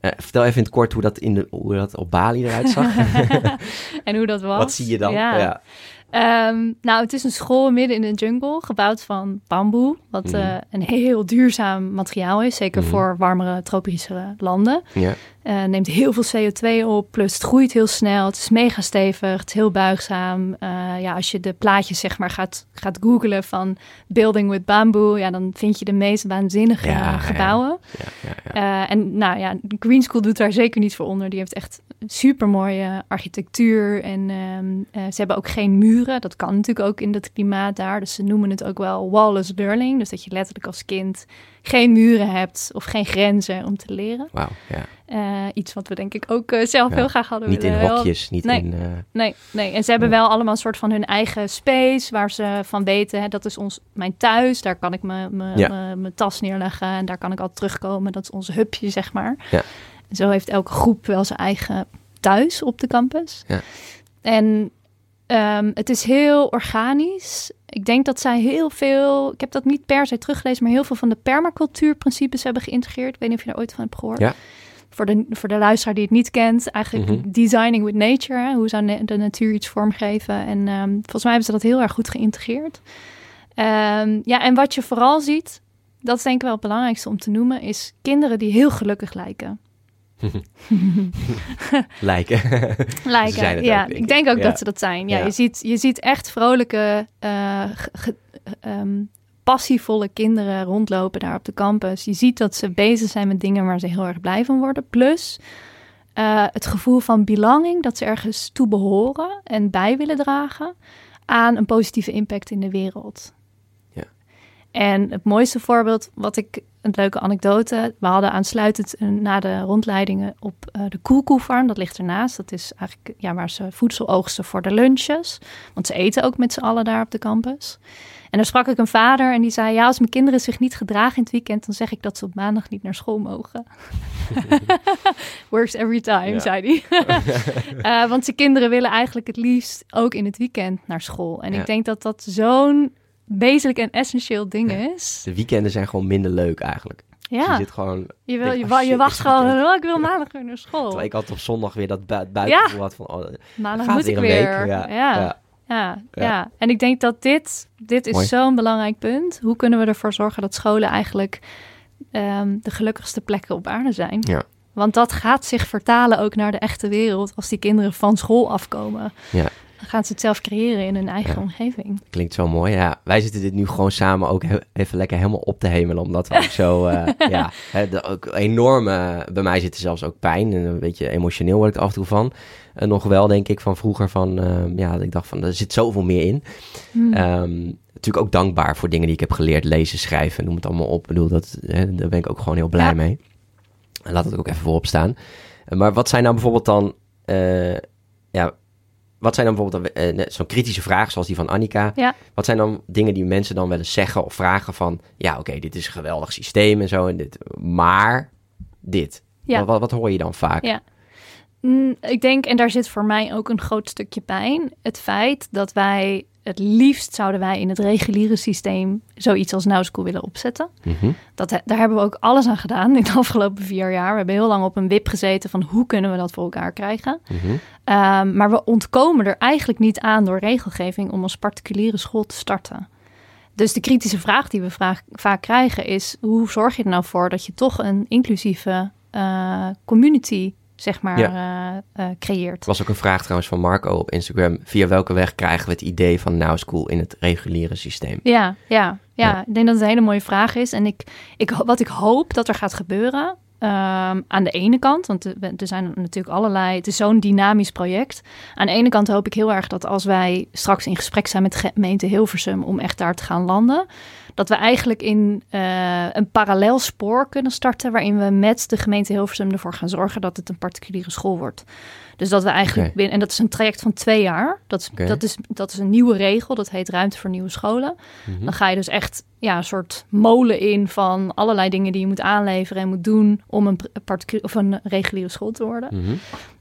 Eh, vertel even in het kort hoe dat, in de, hoe dat op Bali eruit zag. en hoe dat was. Wat zie je dan? Ja. ja. Ehm, nou, het is een school midden in de jungle, gebouwd van bamboe. Wat Mhm. eh, een heel duurzaam materiaal is, zeker Mhm. voor warmere tropische landen. ja. Eh, neemt heel veel CO2 op, plus het groeit heel snel. Het is mega stevig, het is heel buigzaam. Eh, ja, als je de plaatjes zeg maar gaat, gaat googlen van building with bamboo, ja, dan vind je de meest waanzinnige Ja, gebouwen. Ja, ja, ja. En nou ja, Green School doet daar zeker niet voor onder. Die heeft echt super mooie architectuur. En ehm, eh, ze hebben ook geen Dat kan natuurlijk ook in het klimaat daar. Dus ze noemen het ook wel wallless learning. Dus dat je letterlijk als kind geen muren hebt of geen grenzen om te leren. Wauw, ja. Eh, iets wat we denk ik ook eh, zelf Ja, heel graag hadden Niet in willen. Hokjes, niet Nee. in... eh, Nee, nee. En ze hebben wel allemaal een soort van hun eigen space waar ze van weten, hè, dat is ons, mijn thuis, daar kan ik mijn Ja. tas neerleggen en daar kan ik altijd terugkomen. Dat is ons hubje, zeg maar. Ja. En zo heeft elke groep wel zijn eigen thuis op de campus. Ja. En ehm, het is heel organisch. Ik denk dat zij heel veel, ik heb dat niet per se teruggelezen, maar heel veel van de permacultuurprincipes hebben geïntegreerd. Ik weet niet of je daar ooit van hebt gehoord. Ja. Voor de, voor de luisteraar die het niet kent, eigenlijk Mhm. designing with nature. Hè? Hoe zou de natuur iets vormgeven? En ehm, volgens mij hebben ze dat heel erg goed geïntegreerd. Ehm, ja, en wat je vooral ziet, dat is denk ik wel het belangrijkste om te noemen, is kinderen die heel gelukkig lijken. lijken. Lijken, ja. ook, denk ik denk ook Ja. dat ze dat zijn. Ja, Ja. Je, ziet, je ziet echt vrolijke, eh, ge- ehm, passievolle kinderen rondlopen daar op de campus. Je ziet dat ze bezig zijn met dingen waar ze heel erg blij van worden. Plus eh, het gevoel van belonging, dat ze ergens toe behoren en bij willen dragen aan een positieve impact in de wereld. En het mooiste voorbeeld, wat ik een leuke anekdote. We hadden aansluitend na de rondleidingen op eh, de Koelkoefarm. Dat ligt ernaast. Dat is eigenlijk ja, waar ze voedsel oogsten voor de lunches. Want ze eten ook met z'n allen daar op de campus. En daar sprak ik een vader en die zei... ja, als mijn kinderen zich niet gedragen in het weekend... dan zeg ik dat ze op maandag niet naar school mogen. Works every time, Ja. zei hij. Eh, want zijn kinderen willen eigenlijk het liefst ook in het weekend naar school. En Ja. ik denk dat dat zo'n wezenlijk en essentieel ding is. De weekenden zijn gewoon minder leuk eigenlijk. Dus Ja. je zit gewoon... Je, wil, denk, je, oh shit, wacht gewoon, oh, ik wil maandag weer naar school. Terwijl ik altijd op zondag weer dat bui buitengevoel had van... Oh, maandag gaat moet ik weer een weer. week. Ja, Ja, ja, ja. ja, Ja. En ik denk dat dit, dit is zo'n belangrijk punt. Hoe kunnen we ervoor zorgen dat scholen eigenlijk ehm, de gelukkigste plekken op aarde zijn? Ja. Want dat gaat zich vertalen ook naar de echte wereld als die kinderen van school afkomen. Ja. Dan gaan ze het zelf creëren in hun eigen omgeving. Klinkt zo mooi. Ja, wij zitten dit nu gewoon samen ook he- even lekker helemaal op te hemelen. Omdat we ook zo, eh, ja, hè, de, ook enorme, bij mij zit er zelfs ook pijn. En een beetje emotioneel word ik er af en toe van. En nog wel, denk ik, van vroeger van, eh, ja, dat ik dacht van, er zit zoveel meer in. Hmm. Ehm, natuurlijk ook dankbaar voor dingen die ik heb geleerd, lezen, schrijven, noem het allemaal op. Ik bedoel, dat, hè, daar ben ik ook gewoon heel blij Ja. mee. En laat het ook even voorop staan. Eh, Maar wat zijn nou bijvoorbeeld dan, eh, ja, wat zijn dan bijvoorbeeld eh, zo'n kritische vraag zoals die van Annika? Ja. Wat zijn dan dingen die mensen dan wel eens zeggen of vragen van, ja, oké, dit is een geweldig systeem en zo, en dit, maar dit. Ja. Wat, wat, wat hoor je dan vaak? Ja. Mm, ik denk, en daar zit voor mij ook een groot stukje pijn, het feit dat wij het liefst zouden wij in het reguliere systeem zoiets als Now School willen opzetten. Mhm. Dat, daar hebben we ook alles aan gedaan in de afgelopen vier jaar. We hebben heel lang op een wip gezeten van hoe kunnen we dat voor elkaar krijgen. Mhm. Ehm, maar we ontkomen er eigenlijk niet aan door regelgeving om als particuliere school te starten. Dus de kritische vraag die we vraag- vaak krijgen is: hoe zorg je er nou voor dat je toch een inclusieve eh, community, zeg maar, eh, eh, creëert? Er was ook een vraag trouwens van Marco op Instagram. Via welke weg krijgen we het idee van Now School in het reguliere systeem? Ja, ja, ja, Ja. ik denk dat het een hele mooie vraag is. En ik, ik, wat ik hoop dat er gaat gebeuren, ehm, aan de ene kant, want er zijn natuurlijk allerlei, het is zo'n dynamisch project. Aan de ene kant hoop ik heel erg dat als wij straks in gesprek zijn met gemeente Hilversum om echt daar te gaan landen, dat we eigenlijk in eh, een parallel spoor kunnen starten waarin we met de gemeente Hilversum ervoor gaan zorgen dat het een particuliere school wordt. Dus dat we eigenlijk binnen, en dat is een traject van twee jaar. Dat is, dat, is, dat is een nieuwe regel, dat heet Ruimte voor Nieuwe Scholen. Mhm. Dan ga je dus echt ja, een soort molen in van allerlei dingen die je moet aanleveren en moet doen om een, pr- particu- of een reguliere school te worden. Mhm.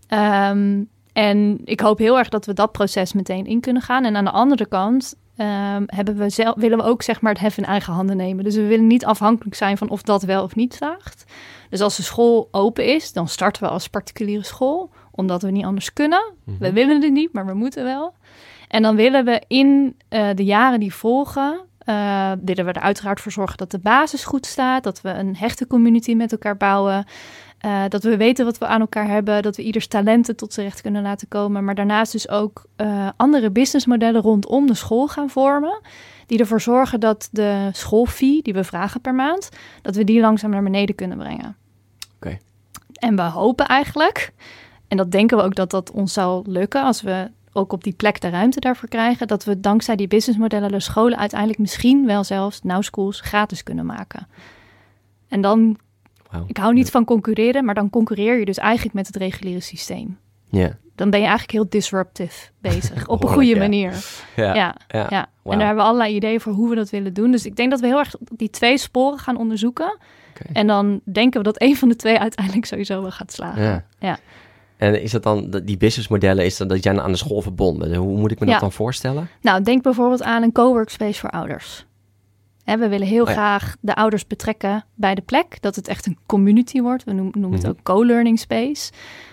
Ehm, en ik hoop heel erg dat we dat proces meteen in kunnen gaan. En aan de andere kant ehm, hebben we zelf, willen we ook zeg maar het hef in eigen handen nemen. Dus we willen niet afhankelijk zijn van of dat wel of niet slaagt. Dus als de school open is, dan starten we als particuliere school, omdat we niet anders kunnen. Mhm. We willen het niet, maar we moeten wel. En dan willen we in eh, de jaren die volgen, eh, willen we er uiteraard voor zorgen dat de basis goed staat, dat we een hechte community met elkaar bouwen, eh, dat we weten wat we aan elkaar hebben, dat we ieders talenten tot z'n recht kunnen laten komen, maar daarnaast dus ook eh, andere businessmodellen rondom de school gaan vormen, die ervoor zorgen dat de schoolfee die we vragen per maand, dat we die langzaam naar beneden kunnen brengen. Oké. En we hopen eigenlijk, en dat denken we ook dat dat ons zal lukken als we ook op die plek de ruimte daarvoor krijgen, dat we dankzij die businessmodellen de scholen uiteindelijk misschien wel zelfs Now Schools gratis kunnen maken. En dan, Ik hou niet van concurreren, maar dan concurreer je dus eigenlijk met het reguliere systeem. Ja. Dan ben je eigenlijk heel disruptive bezig, op een goede ja. manier. Ja. Ja, ja. En daar hebben we allerlei ideeën voor hoe we dat willen doen. Dus ik denk dat we heel erg die twee sporen gaan onderzoeken. En dan denken we dat een van de twee uiteindelijk sowieso wel gaat slagen. Ja. Ja. En is dat dan, dat- die businessmodellen, is dat, die zijn aan de school verbonden? Hoe moet ik me dat dan voorstellen? Nou, denk bijvoorbeeld aan een coworkspace voor ouders. Hè, we willen heel Oh ja. graag de ouders betrekken bij de plek. Dat het echt een community wordt. We noemen, noemen Mhm. het ook co-learning space.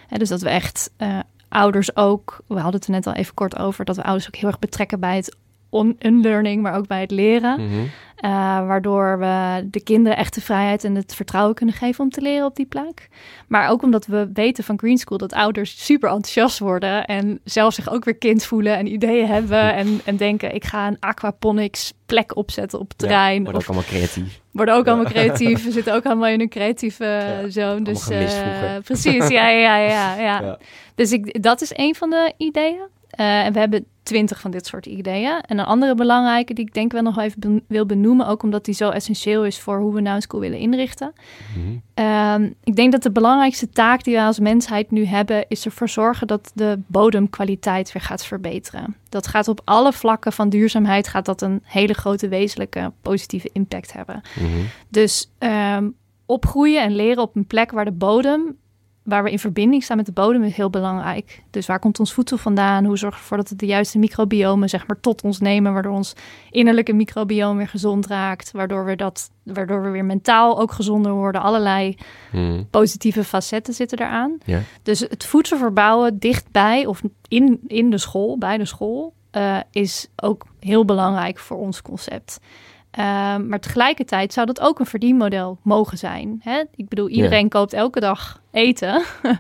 Hè, dus dat we echt eh, ouders ook... We hadden het er net al even kort over... dat we ouders ook heel erg betrekken bij het on- unlearning... maar ook bij het leren. Mhm. Eh, waardoor we de kinderen echt de vrijheid en het vertrouwen kunnen geven om te leren op die plek. Maar ook omdat we weten van Green School dat ouders super enthousiast worden en zelf zich ook weer kind voelen en ideeën hebben en, en denken ik ga een aquaponics plek opzetten op het terrein. Wordt of ook allemaal creatief. worden ook allemaal creatief. We zitten ook allemaal in een creatieve Ja, zone. Dus eh, precies, ja, ja, ja, ja. Ja. Dus ik, dat is een van de ideeën. Eh, en we hebben twintig van dit soort ideeën. En een andere belangrijke die ik denk wel nog even ben- wil benoemen, ook omdat die zo essentieel is voor hoe we nou een school willen inrichten. Mhm. Ehm, ik denk dat de belangrijkste taak die we als mensheid nu hebben, is ervoor zorgen dat de bodemkwaliteit weer gaat verbeteren. Dat gaat op alle vlakken van duurzaamheid gaat dat een hele grote wezenlijke positieve impact hebben. Mhm. Dus ehm, opgroeien en leren op een plek waar de bodem, waar we in verbinding staan met de bodem, is heel belangrijk. Dus waar komt ons voedsel vandaan? Hoe zorgen we ervoor dat we de juiste microbiomen zeg maar, tot ons nemen, waardoor ons innerlijke microbioom weer gezond raakt, waardoor we, dat, waardoor we weer mentaal ook gezonder worden. Allerlei Mhm. positieve facetten zitten eraan. Ja. Dus het voedsel verbouwen dichtbij of in, in de school, bij de school, eh, is ook heel belangrijk voor ons concept. Ehm, maar tegelijkertijd zou dat ook een verdienmodel mogen zijn. Hè? Ik bedoel, iedereen koopt elke dag eten.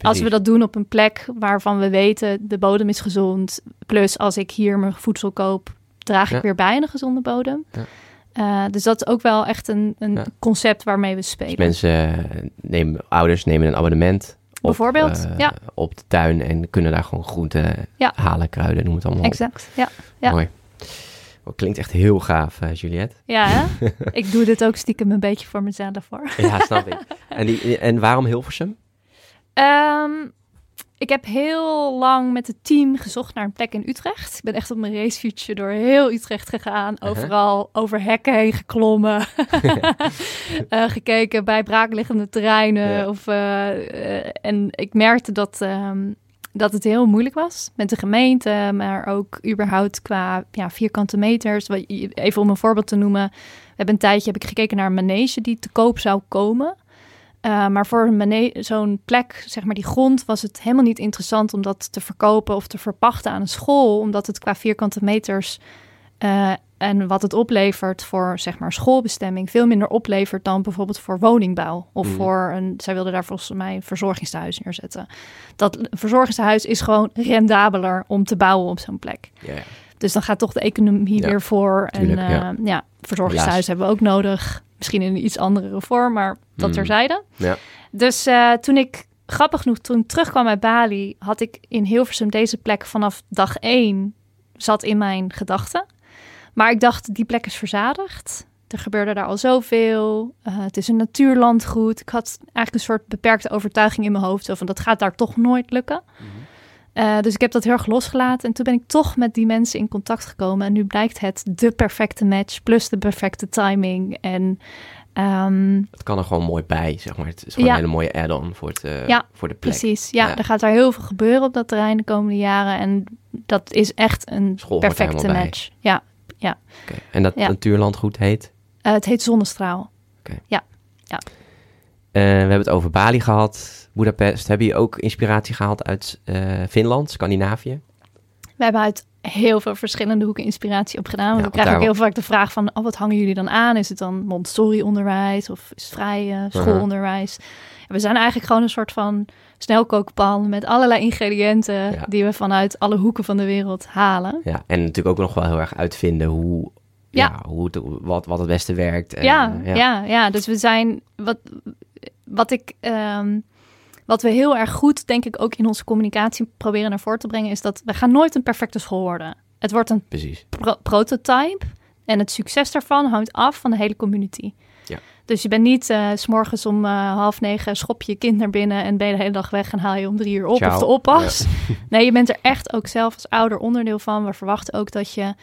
Als we dat doen op een plek waarvan we weten de bodem is gezond. Plus als ik hier mijn voedsel koop, draag ik weer bij aan een gezonde bodem. Ja. Eh, dus dat is ook wel echt een, een Ja. concept waarmee we spelen. Dus mensen eh, nemen, ouders nemen een abonnement. Op, Bijvoorbeeld, eh, ja. op de tuin en kunnen daar gewoon groenten halen, kruiden, noem het allemaal. Exact, ja. ja. Mooi. Oh, klinkt echt heel gaaf, eh, Juliette. Ja, hè? ik doe dit ook stiekem een beetje voor mezelf hoor. Ja, snap ik. En, die, en waarom Hilversum? Ehm, ik heb heel lang met het team gezocht naar een plek in Utrecht. Ik ben echt op mijn racefietsje door heel Utrecht gegaan. Overal over hekken heen geklommen. Eh, gekeken bij braakliggende terreinen. Of, eh, en ik merkte dat, ehm, dat het heel moeilijk was met de gemeente. Maar ook überhaupt qua ja, vierkante meters. Even om een voorbeeld te noemen. We hebben een tijdje heb ik gekeken naar een manege die te koop zou komen. Uh, maar voor zo'n plek, zeg maar die grond, was het helemaal niet interessant om dat te verkopen of te verpachten aan een school, omdat het qua vierkante meters uh, en wat het oplevert voor zeg maar schoolbestemming veel minder oplevert dan bijvoorbeeld voor woningbouw of Mhm. voor een. Zij wilden daar volgens mij een verzorgingstehuis neerzetten. Dat verzorgingstehuis is gewoon rendabeler om te bouwen op zo'n plek. Dus dan gaat toch de economie Ja, weer voor. tuurlijk, en uh, ja. ja, verzorgingshuis hebben we ook nodig. Misschien in een iets andere vorm, maar dat Mm. terzijde. Ja. Dus uh, toen ik, grappig genoeg, toen ik terugkwam uit Bali, had ik in Hilversum deze plek vanaf dag één zat in mijn gedachten. Maar ik dacht, die plek is verzadigd. Er gebeurde daar al zoveel. Uh, het is een natuurlandgoed. Ik had eigenlijk een soort beperkte overtuiging in mijn hoofd. Zo van, dat gaat daar toch nooit lukken. Mhm. Uh, dus ik heb dat heel erg losgelaten. En toen ben ik toch met die mensen in contact gekomen. En nu blijkt het de perfecte match. Plus de perfecte timing. En um, Het kan er gewoon mooi bij, zeg maar. Het is gewoon Ja. een hele mooie add-on voor, het, uh, Ja, voor de plek. precies. Ja, Ja. er gaat daar heel veel gebeuren op dat terrein de komende jaren. En dat is echt een School er perfecte bij. match. Ja. En dat Ja. natuurlandgoed heet? Uh, het heet Zonnestraal. Uh, we hebben het over Bali gehad, Budapest. Hebben je ook inspiratie gehaald uit uh, Finland, Scandinavië? We hebben uit heel veel verschillende hoeken inspiratie opgedaan. Want Ja, we krijgen ook heel vaak de vraag van... Oh, wat hangen jullie dan aan? Is het dan Montessori-onderwijs of is het vrij uh, schoolonderwijs? We zijn eigenlijk gewoon een soort van snelkookpan... met allerlei ingrediënten Ja. die we vanuit alle hoeken van de wereld halen. Ja, en natuurlijk ook nog wel heel erg uitvinden hoe, ja. Ja. hoe het, wat, wat het beste werkt. En, ja, eh, ja. Ja, Dus we zijn... Wat, wat ik... ehm, wat we heel erg goed, denk ik, ook in onze communicatie proberen naar voren te brengen... is dat we gaan nooit een perfecte school worden. Het wordt een Precies. pro- prototype. En het succes daarvan hangt af van de hele community. Dus je bent niet eh, s s'morgens om eh, half negen schop je je kind naar binnen en ben je de hele dag weg en haal je om drie uur op Ciao. of de oppas. Nee, je bent er echt ook zelf als ouder onderdeel van. We verwachten ook dat je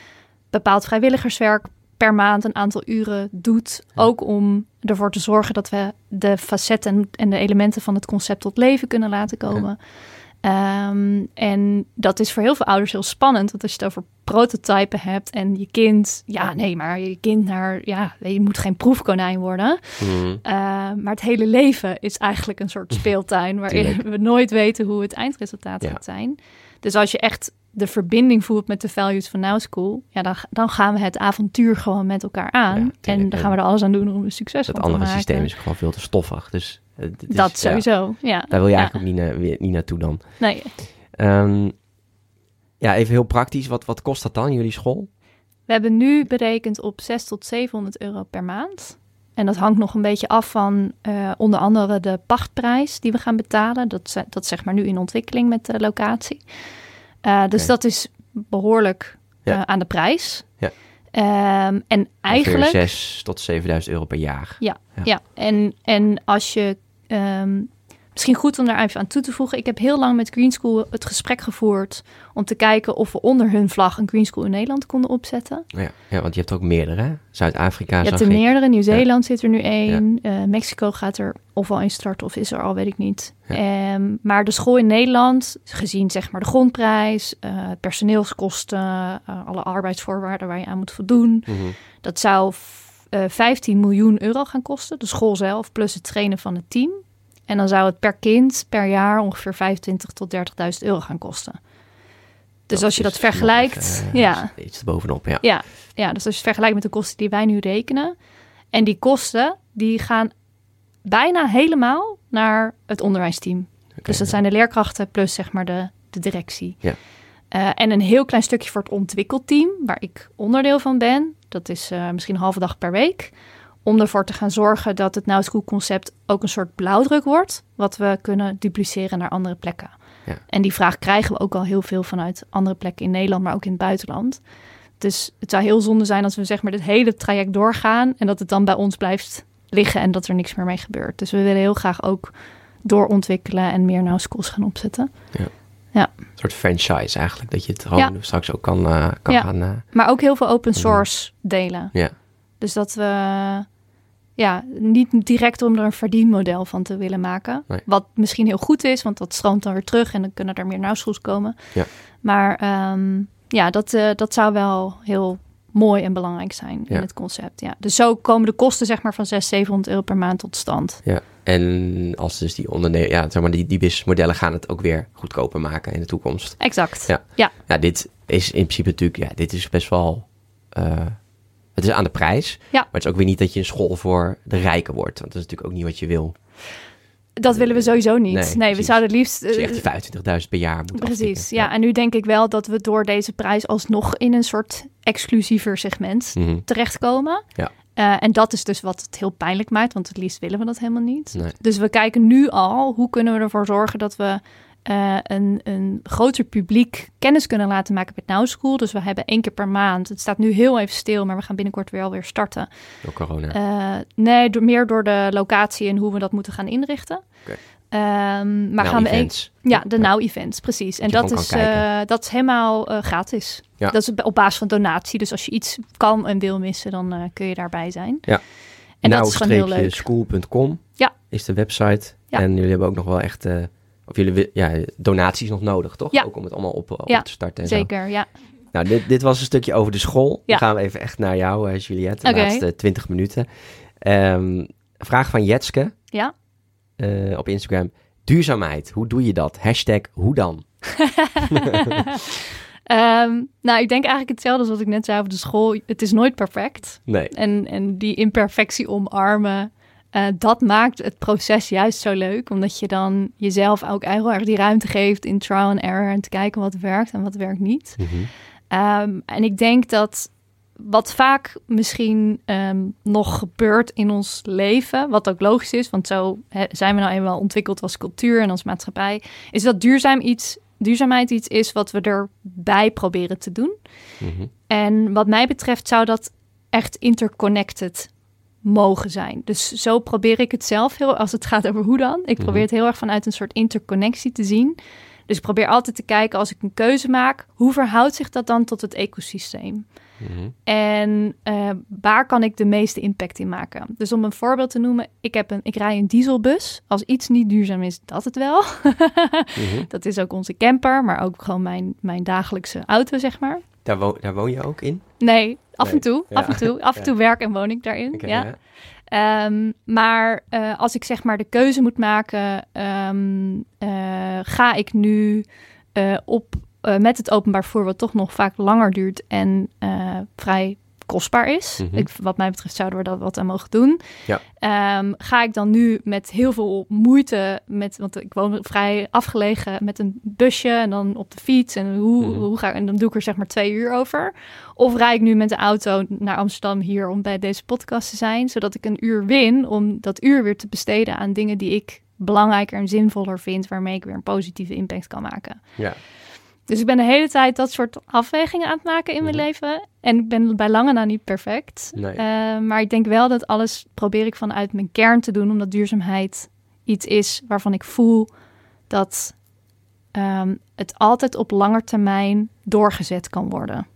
bepaald vrijwilligerswerk per maand een aantal uren doet. Ja. Ook om ervoor te zorgen dat we de facetten en de elementen van het concept tot leven kunnen laten komen. Ehm, en dat is voor heel veel ouders heel spannend. Want als je het over prototypen hebt en je kind... Ja, nee, maar je kind naar... Ja, je moet geen proefkonijn worden. Mhm. Uh, maar het hele leven is eigenlijk een soort speeltuin... waarin we nooit weten hoe het eindresultaat Ja. gaat zijn. Dus als je echt de verbinding voelt met de values van Now School... Ja, dan, dan gaan we het avontuur gewoon met elkaar aan. Ja, en dan gaan we er alles aan doen om een succes Het van te andere maken. systeem is gewoon veel te stoffig. Dus, is- dat ja, sowieso, ja. daar wil je Ja. eigenlijk ook niet, na- niet naartoe dan. Nee, Ehm, ja, even heel praktisch. Wat, wat kost dat dan, jullie school? We hebben nu berekend op 600 tot 700 euro per maand. En dat hangt nog een beetje af van eh, onder andere de pachtprijs die we gaan betalen. Dat, dat is zeg maar nu in ontwikkeling met de locatie. Eh, dus dat is behoorlijk Ja. eh, aan de prijs. Ja. Ehm, en eigenlijk... 6 tot 7000 euro per jaar. Ja. Ja, en, en als je. Ehm, misschien goed om daar even aan toe te voegen. Ik heb heel lang met Green School het gesprek gevoerd. om te kijken of we onder hun vlag een Green School in Nederland konden opzetten. Ja, ja, want je hebt ook meerdere. Zuid-Afrika Je hebt er ik. meerdere. Nieuw-Zeeland zit er nu één. Eh, Mexico gaat er of al in starten of is er al, weet ik niet. Ehm, maar de school in Nederland, gezien zeg maar de grondprijs, eh, personeelskosten, eh, alle arbeidsvoorwaarden waar je aan moet voldoen, Mhm. dat zou f- eh, 15 miljoen euro gaan kosten. De school zelf, plus het trainen van het team. En dan zou het per kind per jaar ongeveer 25 tot 30.000 euro gaan kosten. Dus als je dat vergelijkt, nog even, ja, Iets, bovenop, ja. ja, ja, dus als je het vergelijkt met de kosten die wij nu rekenen. En die kosten, die gaan bijna helemaal naar het onderwijsteam. dus dat ja. zijn de leerkrachten plus zeg maar de, de directie. Ja. Eh, en een heel klein stukje voor het ontwikkelteam, waar ik onderdeel van ben. Dat is eh, misschien een halve dag per week. Om ervoor te gaan zorgen dat het Now School concept ook een soort blauwdruk wordt. Wat we kunnen dupliceren naar andere plekken. Ja. En die vraag krijgen we ook al heel veel vanuit andere plekken in Nederland, maar ook in het buitenland. Dus het zou heel zonde zijn als we zeg maar dit hele traject doorgaan en dat het dan bij ons blijft liggen en dat er niks meer mee gebeurt. Dus we willen heel graag ook doorontwikkelen en meer Now Schools gaan opzetten. Een soort franchise eigenlijk. Dat je het gewoon Ja. straks ook kan, eh, kan Ja. gaan... eh, Maar ook heel veel open source delen. ja. Dus dat we ja, niet direct om er een verdienmodel van te willen maken. Nee. Wat misschien heel goed is, want dat stroomt dan weer terug en dan kunnen er meer nauwschools komen. Ja. Maar ehm, ja, dat, eh, dat zou wel heel mooi en belangrijk zijn Ja. in het concept. Ja. Dus zo komen de kosten zeg maar van 600, 700 euro per maand tot stand. Ja, en als dus die ondernemer, ja, zeg maar, die, die businessmodellen gaan het ook weer goedkoper maken in de toekomst. Exact. Ja. Ja. Ja, dit is in principe natuurlijk, ja, dit is best wel, eh, het is aan de prijs. Ja. Maar het is ook weer niet dat je een school voor de rijken wordt, want dat is natuurlijk ook niet wat je wil. Dat willen we sowieso niet. Nee, Nee, we zouden het liefst... Dus je eh, echt die 25.000 per jaar moet Precies, ja. En nu denk ik wel dat we door deze prijs alsnog in een soort exclusiever segment Mhm. terechtkomen. Ja. Eh, en dat is dus wat het heel pijnlijk maakt, want het liefst willen we dat helemaal niet. Nee. Dus we kijken nu al hoe kunnen we ervoor zorgen dat we eh, een, een groter publiek kennis kunnen laten maken met Now School. Dus we hebben één keer per maand. Het staat nu heel even stil, maar we gaan binnenkort weer alweer starten. Door corona. Eh, nee, door, meer door de locatie en hoe we dat moeten gaan inrichten. Oké. Ehm, maar Nou, gaan we events. ja, de. Now Events, precies. En dat is, eh, dat is helemaal eh, gratis. Ja. Dat is op basis van donatie. Dus als je iets kan en wil missen, dan eh, kun je daarbij zijn. Ja. En dat is gewoon heel leuk. school.com Ja. is de website. Ja. En jullie hebben ook nog wel echt, of jullie, ja, donaties nog nodig, toch? Ja. Ook om het allemaal op, op Ja, te starten en zo. Zeker, ja. Nou, dit, dit was een stukje over de school. Dan gaan we even echt naar jou, Juliette, de laatste 20 minuten. Ehm, vraag van Jetske Ja. Eh, op Instagram. Duurzaamheid, hoe doe je dat? Hashtag hoe dan? Ehm, nou, ik denk eigenlijk hetzelfde als wat ik net zei over de school. Het is nooit perfect. Nee. En, en die imperfectie omarmen, eh, dat maakt het proces juist zo leuk. Omdat je dan jezelf ook heel erg die ruimte geeft in trial and error. En te kijken wat werkt en wat werkt niet. Mhm. Ehm, en ik denk dat wat vaak misschien ehm, nog gebeurt in ons leven, wat ook logisch is, want zo zijn we nou eenmaal ontwikkeld als cultuur en als maatschappij, is dat duurzaam iets, duurzaamheid iets is wat we erbij proberen te doen. Mhm. En wat mij betreft zou dat echt interconnected mogen zijn. Dus zo probeer ik het zelf heel, als het gaat over hoe dan. Ik probeer Mhm. het heel erg vanuit een soort interconnectie te zien. Dus ik probeer altijd te kijken als ik een keuze maak, hoe verhoudt zich dat dan tot het ecosysteem? Mhm. En eh, waar kan ik de meeste impact in maken? Dus om een voorbeeld te noemen, ik, heb een, ik rij een dieselbus. Als iets niet duurzaam is, dat het wel. Mhm. dat is ook onze camper, maar ook gewoon mijn, mijn dagelijkse auto, zeg maar. Daar, wo- daar woon je ook in? Nee, af Nee, en toe. ja. Af en toe. Af en Ja. toe werk en woon ik daarin. Ja. ja. Ehm, maar eh, als ik zeg maar de keuze moet maken, ehm, eh, ga ik nu op eh, met het openbaar vervoer, wat toch nog vaak langer duurt en eh, vrij kostbaar is. Mhm. ik, wat mij betreft zouden we dat wat aan mogen doen. Ja. Ehm, ga ik dan nu met heel veel moeite, met, want ik woon vrij afgelegen, met een busje en dan op de fiets en hoe, Mhm. hoe ga ik, en dan doe ik er zeg maar twee uur over. Of rijd ik nu met de auto naar Amsterdam hier om bij deze podcast te zijn, zodat ik een uur win om dat uur weer te besteden aan dingen die ik belangrijker en zinvoller vind, waarmee ik weer een positieve impact kan maken. Ja. Dus ik ben de hele tijd dat soort afwegingen aan het maken in mijn Mhm. leven. En ik ben bij lange na niet perfect. Nee. Eh, maar ik denk wel dat alles probeer ik vanuit mijn kern te doen, omdat duurzaamheid iets is waarvan ik voel dat ehm, het altijd op lange termijn doorgezet kan worden.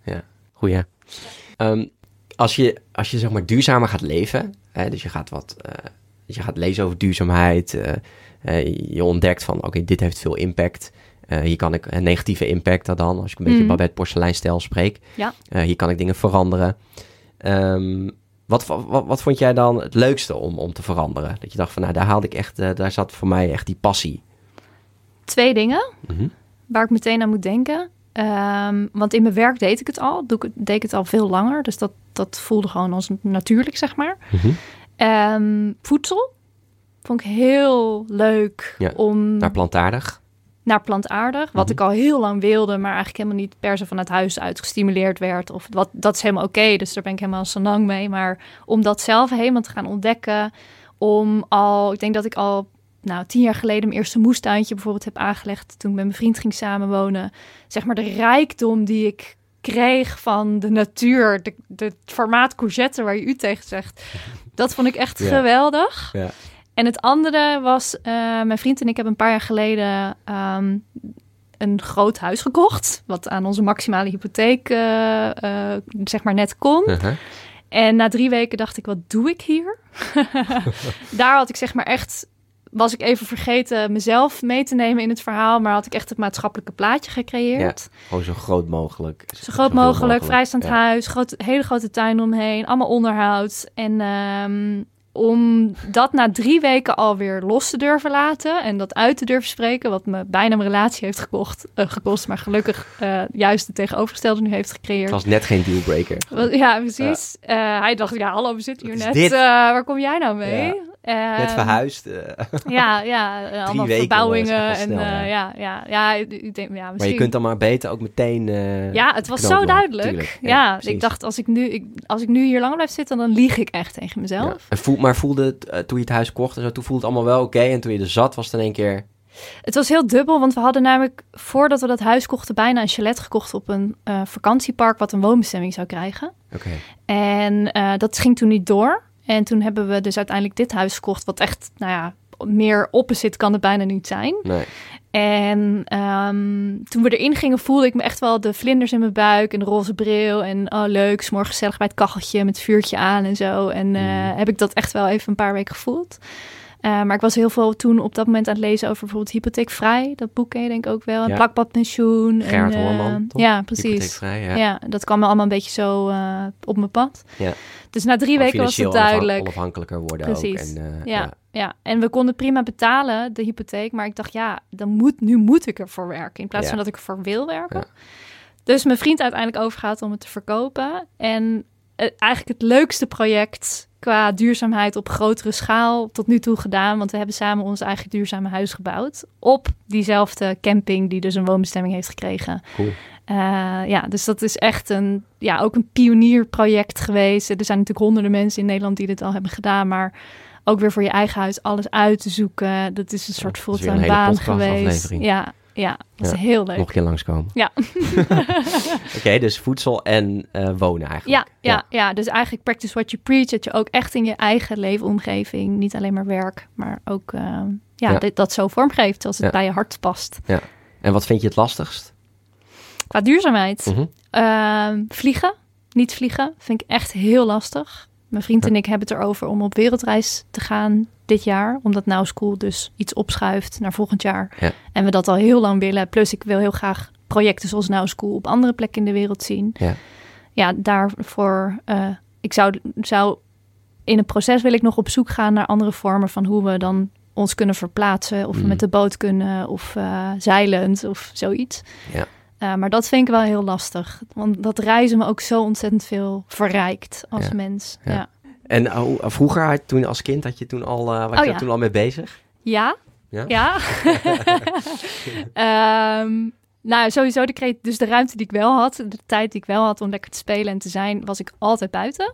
Goeie. Ehm, als, je, als je zeg maar duurzamer gaat leven, hè, dus je gaat wat, eh, je gaat lezen over duurzaamheid, eh, je ontdekt van oké, dit heeft veel impact. Eh, hier kan ik een negatieve impact dan, als ik een beetje Mm. Babette porseleinstijl spreek. Ja. Eh, hier kan ik dingen veranderen. Ehm, wat, wat, wat vond jij dan het leukste om, om te veranderen? Dat je dacht van nou, daar haalde ik echt, eh, daar zat voor mij echt die passie. Twee dingen Mhm. waar ik meteen aan moet denken. Ehm, want in mijn werk deed ik het al. Doe ik, deed ik het al veel langer. Dus dat, dat voelde gewoon als natuurlijk, zeg maar. Mhm. Ehm, voedsel vond ik heel leuk Ja, om Naar plantaardig. Naar plantaardig. Wat Mhm. ik al heel lang wilde, maar eigenlijk helemaal niet per se vanuit huis uit gestimuleerd werd. Of wat, dat is helemaal oké, dus daar ben ik helemaal zo lang mee. Maar om dat zelf helemaal te gaan ontdekken, om al, ik denk dat ik al nou, tien jaar geleden mijn eerste moestuintje bijvoorbeeld heb aangelegd toen ik met mijn vriend ging samenwonen. Zeg maar de rijkdom die ik kreeg van de natuur, de, de het formaat courgette waar je u tegen zegt. Dat vond ik echt Ja. geweldig. Ja. En het andere was, eh, mijn vriend en ik hebben een paar jaar geleden ehm, een groot huis gekocht. Wat aan onze maximale hypotheek, eh, eh, zeg maar, net kon. Uh-huh. En na drie weken dacht ik, wat doe ik hier? Daar had ik zeg maar echt, was ik even vergeten mezelf mee te nemen in het verhaal. Maar had ik echt het maatschappelijke plaatje gecreëerd. Gewoon zo groot mogelijk. Zo groot Zoveel mogelijk, vrijstaand Ja. huis, groot, hele grote tuin omheen, allemaal onderhoud. En ehm, om dat na drie weken alweer los te durven laten en dat uit te durven spreken, wat me bijna mijn relatie heeft gekocht, eh, gekost, maar gelukkig eh, juist het tegenovergestelde nu heeft gecreëerd. Het was net geen dealbreaker. Ja, precies. Eh, hij dacht, ja, hallo, we zitten hier net. waar kom jij nou mee? Ja. Net verhuisd. eh, Ja, ja, allemaal weken verbouwingen. En snel, ja. ja, ja, ja, ik denk, ja, maar misschien... je kunt dan maar beter ook meteen... Ja, het was zo duidelijk. Tuurlijk, ja, ik dacht, als ik, nu, ik, als ik nu hier langer blijf zitten, dan lieg ik echt tegen mezelf. En voel, maar voelde het, eh, toen je het huis kocht en zo, toen voelde het allemaal wel oké. en toen je er zat, was het in één keer... Het was heel dubbel, want we hadden namelijk, voordat we dat huis kochten, bijna een chalet gekocht op een eh, vakantiepark wat een woonbestemming zou krijgen. Oké. En eh, dat ging toen niet door. En toen hebben we dus uiteindelijk dit huis gekocht, wat echt, nou ja, meer opposite kan het bijna niet zijn. Nee. En ehm, toen we erin gingen, voelde ik me echt wel de vlinders in mijn buik en de roze bril. En oh, leuk, 's morgens gezellig bij het kacheltje met het vuurtje aan en zo. En eh, Mm. heb ik dat echt wel even een paar weken gevoeld. Eh, maar ik was heel veel toen op dat moment aan het lezen over bijvoorbeeld hypotheekvrij. Dat boek ken je denk ik ook wel. En Ja. plakbadpensioen. Gerard en, eh, toch? Ja, precies. Hypotheekvrij, ja. Ja. dat kwam me allemaal een beetje zo eh, op mijn pad. Ja. Dus na drie weken was het duidelijk. onafhankelijker worden Precies. ook. En, Ja, ja, en we konden prima betalen, de hypotheek. Maar ik dacht, ja, dan moet, nu moet ik ervoor werken. In plaats Ja. van dat ik ervoor wil werken. Ja. Dus mijn vriend uiteindelijk overgaat om het te verkopen. En eigenlijk het leukste project qua duurzaamheid op grotere schaal tot nu toe gedaan. Want we hebben samen ons eigen duurzame huis gebouwd. Op diezelfde camping die dus een woonbestemming heeft gekregen. Cool. Eh, ja, dus dat is echt een, ja, ook een pionierproject geweest. Er zijn natuurlijk honderden mensen in Nederland die dit al hebben gedaan, maar ook weer voor je eigen huis alles uit te zoeken. Dat is een soort fulltime baan geweest. Ja, ja, dat is Ja, heel leuk. Nog een keer langskomen. Ja. Oké, dus voedsel en eh, wonen Ja, eigenlijk. ja, ja, dus eigenlijk practice what you preach. Dat je ook echt in je eigen leefomgeving, niet alleen maar werk, maar ook eh, ja, Ja. dit- dat zo vormgeeft als het Ja. bij je hart past. En wat vind je het lastigst? Qua duurzaamheid. Mhm. Ehm, vliegen, niet vliegen, vind ik echt heel lastig. Mijn vriend en ik hebben het erover om op wereldreis te gaan dit jaar. Omdat Now School dus iets opschuift naar volgend jaar. Ja. En we dat al heel lang willen. Plus ik wil heel graag projecten zoals Now School op andere plekken in de wereld zien. Ja. Ja, daarvoor... eh, ik zou, zou... In het proces wil ik nog op zoek gaan naar andere vormen van hoe we dan ons kunnen verplaatsen. Of we Mm. met de boot kunnen of eh, zeilend of zoiets. Ja. Uh, maar dat vind ik wel heel lastig. Want dat reizen me ook zo ontzettend veel verrijkt als Ja. mens. Ja. Ja. En oh, vroeger, toen als kind, had je toen al, eh was Oh, je ja. toen al mee bezig? Ja. Ja? Ja. Ehm, nou, sowieso de, dus de ruimte die ik wel had, de tijd die ik wel had om lekker te spelen en te zijn, was ik altijd buiten.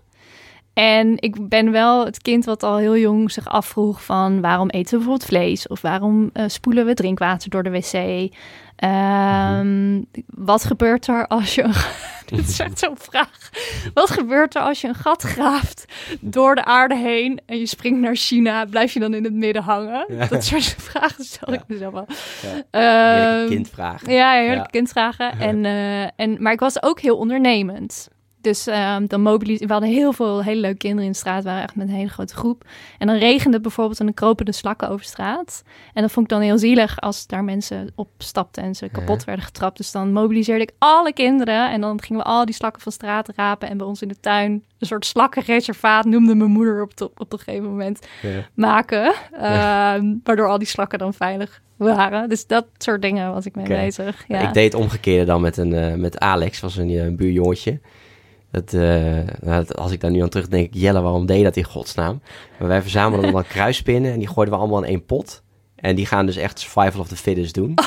En ik ben wel het kind wat al heel jong zich afvroeg van waarom eten we bijvoorbeeld vlees? Of waarom eh, spoelen we drinkwater door de wc? Ehm, Wat gebeurt er als je... een- Dit is echt zo'n vraag. Wat gebeurt er als je een gat graaft door de aarde heen en je springt naar China? Blijf je dan in het midden hangen? Ja. Dat soort vragen stel ik mezelf wel. Ja. Ehm, Heerlijke kindvragen. ja, heerlijke Ja. kindvragen. En, eh, en, maar ik was ook heel ondernemend. Dus ehm, dan mobilis we hadden heel veel hele leuke kinderen in de straat. We waren echt met een hele grote groep. En dan regende het bijvoorbeeld en dan kropen de slakken over straat. En dat vond ik dan heel zielig als daar mensen op stapten en ze kapot werden getrapt. Dus dan mobiliseerde ik alle kinderen. En dan gingen we al die slakken van straat rapen. En bij ons in de tuin een soort slakkenreservaat, noemde mijn moeder op, de, op een gegeven moment, Ja. maken. Ehm, waardoor al die slakken dan veilig waren. Dus dat soort dingen was ik mee bezig. Ja. Ik deed het omgekeerde dan met, een, eh, met Alex, was een, eh, een buurjongetje. Dat, eh, nou, als ik daar nu aan terug denk, Jelle, waarom deed je dat in godsnaam? Maar wij verzamelden dan kruispinnen en die gooiden we allemaal in één pot. En die gaan dus echt survival of the fittest doen.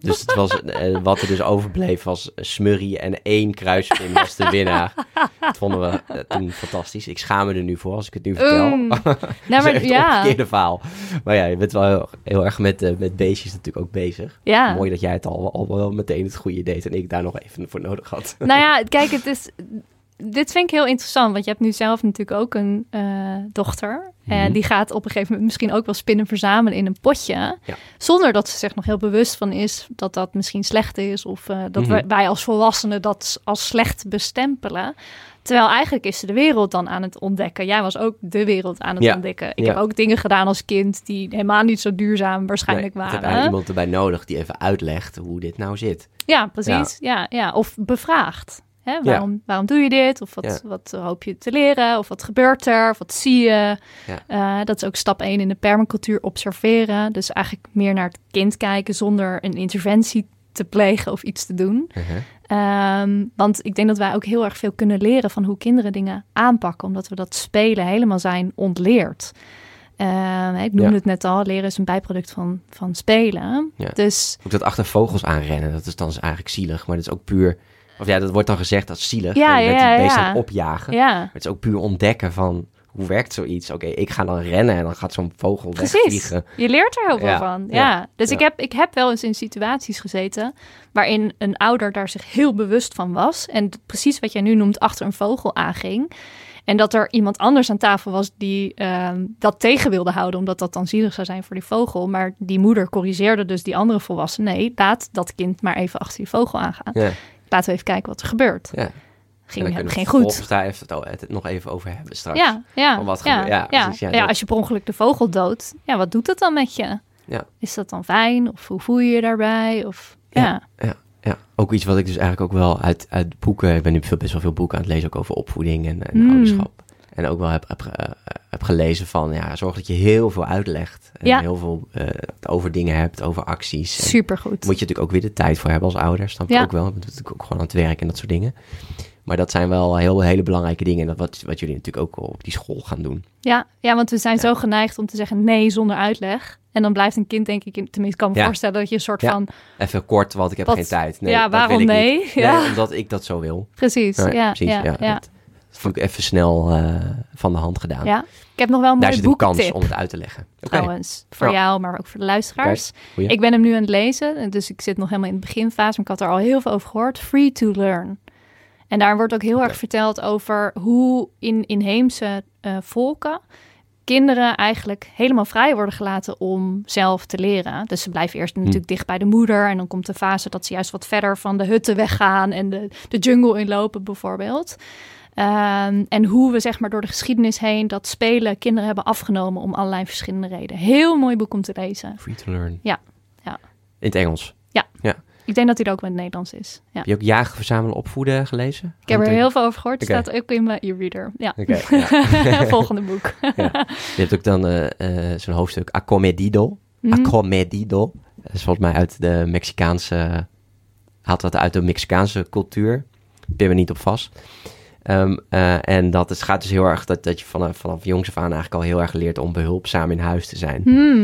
Dus het was, eh, wat er dus overbleef was smurrie en één kruispin was de winnaar. Dat vonden we eh, toen fantastisch. Ik schaam me er nu voor als ik het nu vertel. Mm. dat Nou, maar, ja. omgekeerde verhaal. Maar ja, je bent wel heel, heel erg met, met beestjes natuurlijk ook bezig. ja. Mooi dat jij het al, al wel meteen het goede deed en ik daar nog even voor nodig had. Nou ja, kijk, het is. Dit vind ik heel interessant, want je hebt nu zelf natuurlijk ook een eh, dochter. En Mhm. die gaat op een gegeven moment misschien ook wel spinnen verzamelen in een potje. Ja. Zonder dat ze zich nog heel bewust van is dat dat misschien slecht is. Of eh, dat Mhm. wij, wij als volwassenen dat als slecht bestempelen. Terwijl eigenlijk is ze de wereld dan aan het ontdekken. Jij was ook de wereld aan het Ja. ontdekken. Ik Ja. heb ook dingen gedaan als kind die helemaal niet zo duurzaam waarschijnlijk Nee, ik heb waren. iemand erbij nodig die even uitlegt hoe dit nou zit. Ja, precies. Ja. Ja, Of bevraagd. Hè, waarom, waarom doe je dit? Of wat, Ja. wat hoop je te leren? Of wat gebeurt er? Of wat zie je? Ja. Eh, dat is ook stap 1 in de permacultuur observeren. Dus eigenlijk meer naar het kind kijken zonder een interventie te plegen of iets te doen. Uh-huh. Ehm, want ik denk dat wij ook heel erg veel kunnen leren van hoe kinderen dingen aanpakken, omdat we dat spelen helemaal zijn ontleerd. Ehm, ik noemde Ja. het net al, leren is een bijproduct van, van spelen. Ja. Dus Ook dat achter vogels aanrennen, dat is dan dus eigenlijk zielig. Maar dat is ook puur... Of ja, dat wordt dan gezegd als zielig. Ja, en ja, die beest ja. aan het opjagen. ja, Maar het is ook puur ontdekken van... Hoe werkt zoiets? Oké, ik ga dan rennen en dan gaat zo'n vogel Precies. wegvliegen. Je leert er heel veel Ja, van. Ja. ja, Dus ja. Ik, heb, ik heb wel eens in situaties gezeten waarin een ouder daar zich heel bewust van was. En precies wat jij nu noemt, achter een vogel aanging. En dat er iemand anders aan tafel was die ehm, dat tegen wilde houden, omdat dat dan zielig zou zijn voor die vogel. Maar die moeder corrigeerde dus die andere volwassene. Nee, laat dat kind maar even achter die vogel aangaan. Laten we even kijken wat er gebeurt. ja. Ging, we ging goed. daar even, het, het nog even over hebben straks. Ja, ja, Van wat ja, gebeurt- ja, ja, precies, ja, ja, als je per ongeluk de vogel doodt, ja, wat doet dat dan met je? Ja. Is dat dan fijn? Of hoe voel je je daarbij? Of, ja. Ja, ja, ook iets wat ik dus eigenlijk ook wel uit, uit boeken... Ik ben nu veel, best wel veel boeken aan het lezen, ook over opvoeding en, en Mm. ouderschap. En ook wel heb, heb, eh, heb gelezen van, ja, zorg dat je heel veel uitlegt. En Ja. heel veel eh, over dingen hebt, over acties. Supergoed. moet je natuurlijk ook weer de tijd voor hebben als ouder. Snap je Ja. ook wel. Bent natuurlijk ook gewoon aan het werk en dat soort dingen. Maar dat zijn wel heel, hele belangrijke dingen. En dat wat, wat jullie natuurlijk ook op die school gaan doen. Ja, ja, want we zijn Ja. zo geneigd om te zeggen nee zonder uitleg. En dan blijft een kind, denk ik, in- tenminste kan me Ja. voorstellen dat je een soort Ja. van, Even kort, want ik heb Wat- geen tijd. Nee, ja, dat wil waarom ik nee? niet. Ja. Nee, omdat ik dat zo wil. precies. Ja, precies, ja, Dat vond ik even snel eh, van de hand gedaan. Ja. Ik heb nog wel een Daar mooie zit een kans om het uit te leggen. Oké, trouwens. Voor jou, maar ook voor de luisteraars. Ik ben hem nu aan het lezen, dus ik zit nog helemaal in de beginfase. Maar ik had er al heel veel over gehoord. Free to learn. En daar wordt ook heel erg verteld over hoe in inheemse eh, volken kinderen eigenlijk helemaal vrij worden gelaten om zelf te leren. Dus ze blijven eerst natuurlijk dicht bij de moeder. En dan komt de fase dat ze juist wat verder van de hutten weggaan en de, de jungle inlopen bijvoorbeeld. Ehm, en hoe we zeg maar door de geschiedenis heen dat spelen kinderen hebben afgenomen om allerlei verschillende redenen. Heel mooi boek om te lezen. Free to learn. Ja, ja. In het Engels. Ik denk dat hij er ook met het Nederlands is. Ja. Heb je ook Jagen, Verzamelen, Opvoeden gelezen? Ik heb er heel veel over gehoord. Het staat ook in mijn e-reader. Ja. Ja. Volgende boek. Je hebt ook dan eh, zo'n hoofdstuk Acomedido. Mhm. Acomedido. Dat is volgens mij uit de Mexicaanse... Haalt wat uit de Mexicaanse cultuur. Ik ben er niet op vast. Ehm, eh, en dat is, gaat dus heel erg... Dat, dat je vanaf, vanaf jongs af aan eigenlijk al heel erg leert... om behulpzaam in huis te zijn.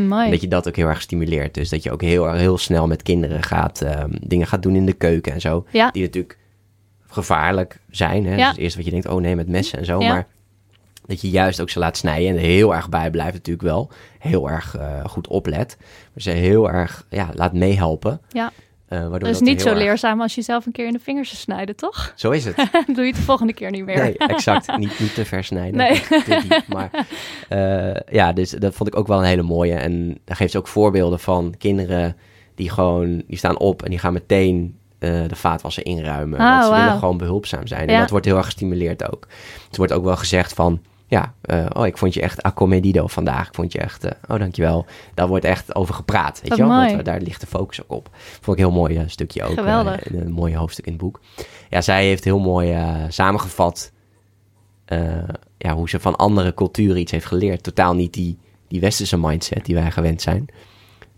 Mooi. En dat je dat ook heel erg stimuleert. Dus dat je ook heel, heel snel met kinderen gaat... ehm, dingen gaat doen in de keuken en zo. Ja. Die natuurlijk gevaarlijk zijn. Hè? Ja. Dus het eerste wat je denkt... Oh nee, met messen en zo. Ja. Maar dat je juist ook ze laat snijden en er heel erg bij blijft natuurlijk wel. Heel erg eh, goed oplet. Maar ze heel erg ja, laat meehelpen. Ja. Waardoor Dat is dat niet zo erg- leerzaam als je zelf een keer in de vingers zou snijden, toch? Zo is het. Doe je het de volgende keer niet meer. Nee, exact. niet, niet te versnijden. Nee. Te diep, maar eh, ja, dus dat vond ik ook wel een hele mooie. En daar geeft ze ook voorbeelden van kinderen die gewoon, die staan op en die gaan meteen eh, de vaatwasser inruimen. Ah, want ze willen gewoon behulpzaam zijn. En Ja. dat wordt heel erg gestimuleerd ook. Het wordt ook wel gezegd van, ja, eh, oh, ik vond je echt accomedido vandaag. Ik vond je echt, eh, oh, dankjewel. Daar wordt echt over gepraat, weet je wel? Want daar ligt de focus ook op. Vond ik een heel mooi eh, stukje ook. eh, Geweldig. een mooi hoofdstuk in het boek. Ja, zij heeft heel mooi eh, samengevat eh, ja, hoe ze van andere culturen iets heeft geleerd. Totaal niet die, die westerse mindset die wij gewend zijn.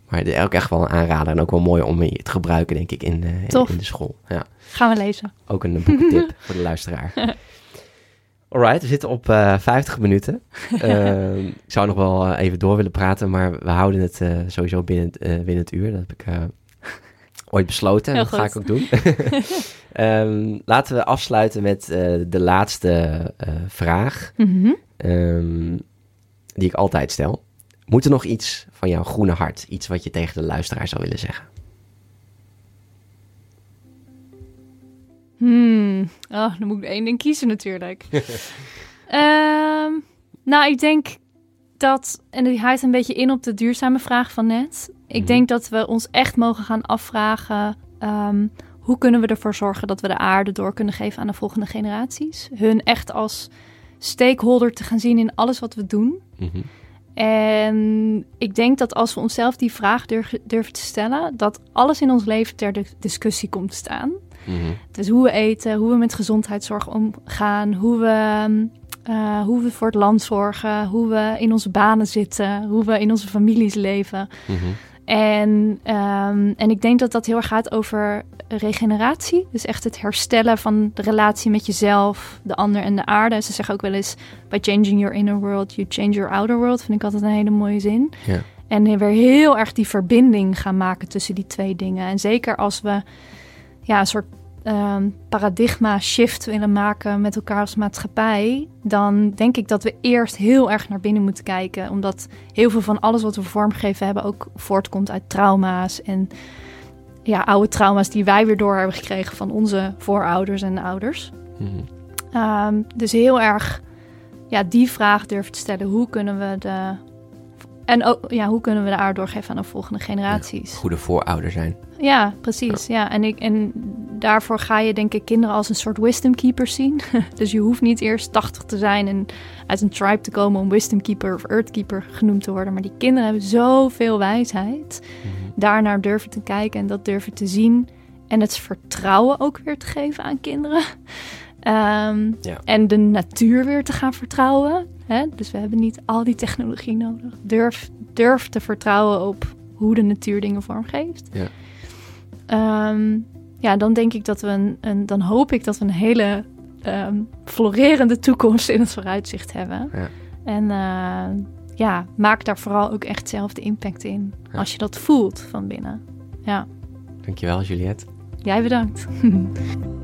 Maar het is ook echt wel een aanrader en ook wel mooi om te gebruiken, denk ik, in, eh, in de school. Ja. Gaan we lezen. Ook een boekentip voor de luisteraar. Alright, we zitten op uh, 50 minuten. uh, ik zou nog wel uh, even door willen praten, maar we houden het uh, sowieso binnen, binnen het uur. Dat heb ik ooit besloten en dat ga ik ook doen. um, laten we afsluiten met de laatste vraag, mm -hmm. um, die ik altijd stel. Moet er nog iets van jouw groene hart, iets wat je tegen de luisteraar zou willen zeggen? Hmm. Oh, dan moet ik één ding kiezen natuurlijk. um, nou, ik denk dat, en die haalt een beetje in op de duurzame vraag van net. Ik Mhm. denk dat we ons echt mogen gaan afvragen... Um, hoe kunnen we ervoor zorgen dat we de aarde door kunnen geven aan de volgende generaties? Hun echt als stakeholder te gaan zien in alles wat we doen. Mm -hmm. En ik denk dat als we onszelf die vraag durf, durven te stellen... dat alles in ons leven ter discussie komt te staan... Mm -hmm. Dus hoe we eten, hoe we met gezondheidszorg omgaan, hoe we, uh, hoe we voor het land zorgen, hoe we in onze banen zitten, hoe we in onze families leven. Mm -hmm. En, um, en ik denk dat dat heel erg gaat over regeneratie. Dus echt het herstellen van de relatie met jezelf, de ander en de aarde. Ze zeggen ook wel eens: by changing your inner world, you change your outer world. Vind ik altijd een hele mooie zin. Ja. En weer heel erg die verbinding gaan maken tussen die twee dingen. En zeker als we ja, een soort um, paradigma shift willen maken met elkaar als maatschappij, dan denk ik dat we eerst heel erg naar binnen moeten kijken. Omdat heel veel van alles wat we vormgegeven hebben ook voortkomt uit trauma's en ja, oude trauma's die wij weer door hebben gekregen van onze voorouders en ouders. Mm -hmm. um, dus heel erg ja, die vraag durven te stellen: hoe kunnen we de. En ook, ja, hoe kunnen we de aarde doorgeven aan de volgende generaties? Ja, goede voorouder zijn. Ja, precies. Ja. ja. En, ik, en daarvoor ga je denk ik kinderen als een soort wisdom keepers zien. dus je hoeft niet eerst 80 te zijn en uit een tribe te komen om wisdom keeper of earth keeper genoemd te worden. Maar die kinderen hebben zoveel wijsheid. -hmm. Daarnaar durven te kijken en dat durven te zien. En het vertrouwen ook weer te geven aan kinderen. Um, ja. En de natuur weer te gaan vertrouwen. Hè? Dus we hebben niet al die technologie nodig. Durf, durf te vertrouwen op hoe de natuur dingen vormgeeft. Ja. Um, ja, dan denk ik dat we een, een, dan hoop ik dat we een hele um, florerende toekomst in het vooruitzicht hebben. Ja. En uh, ja, maak daar vooral ook echt zelf de impact in. Ja. Als je dat voelt van binnen. Ja. Dankjewel, Juliette. Jij bedankt.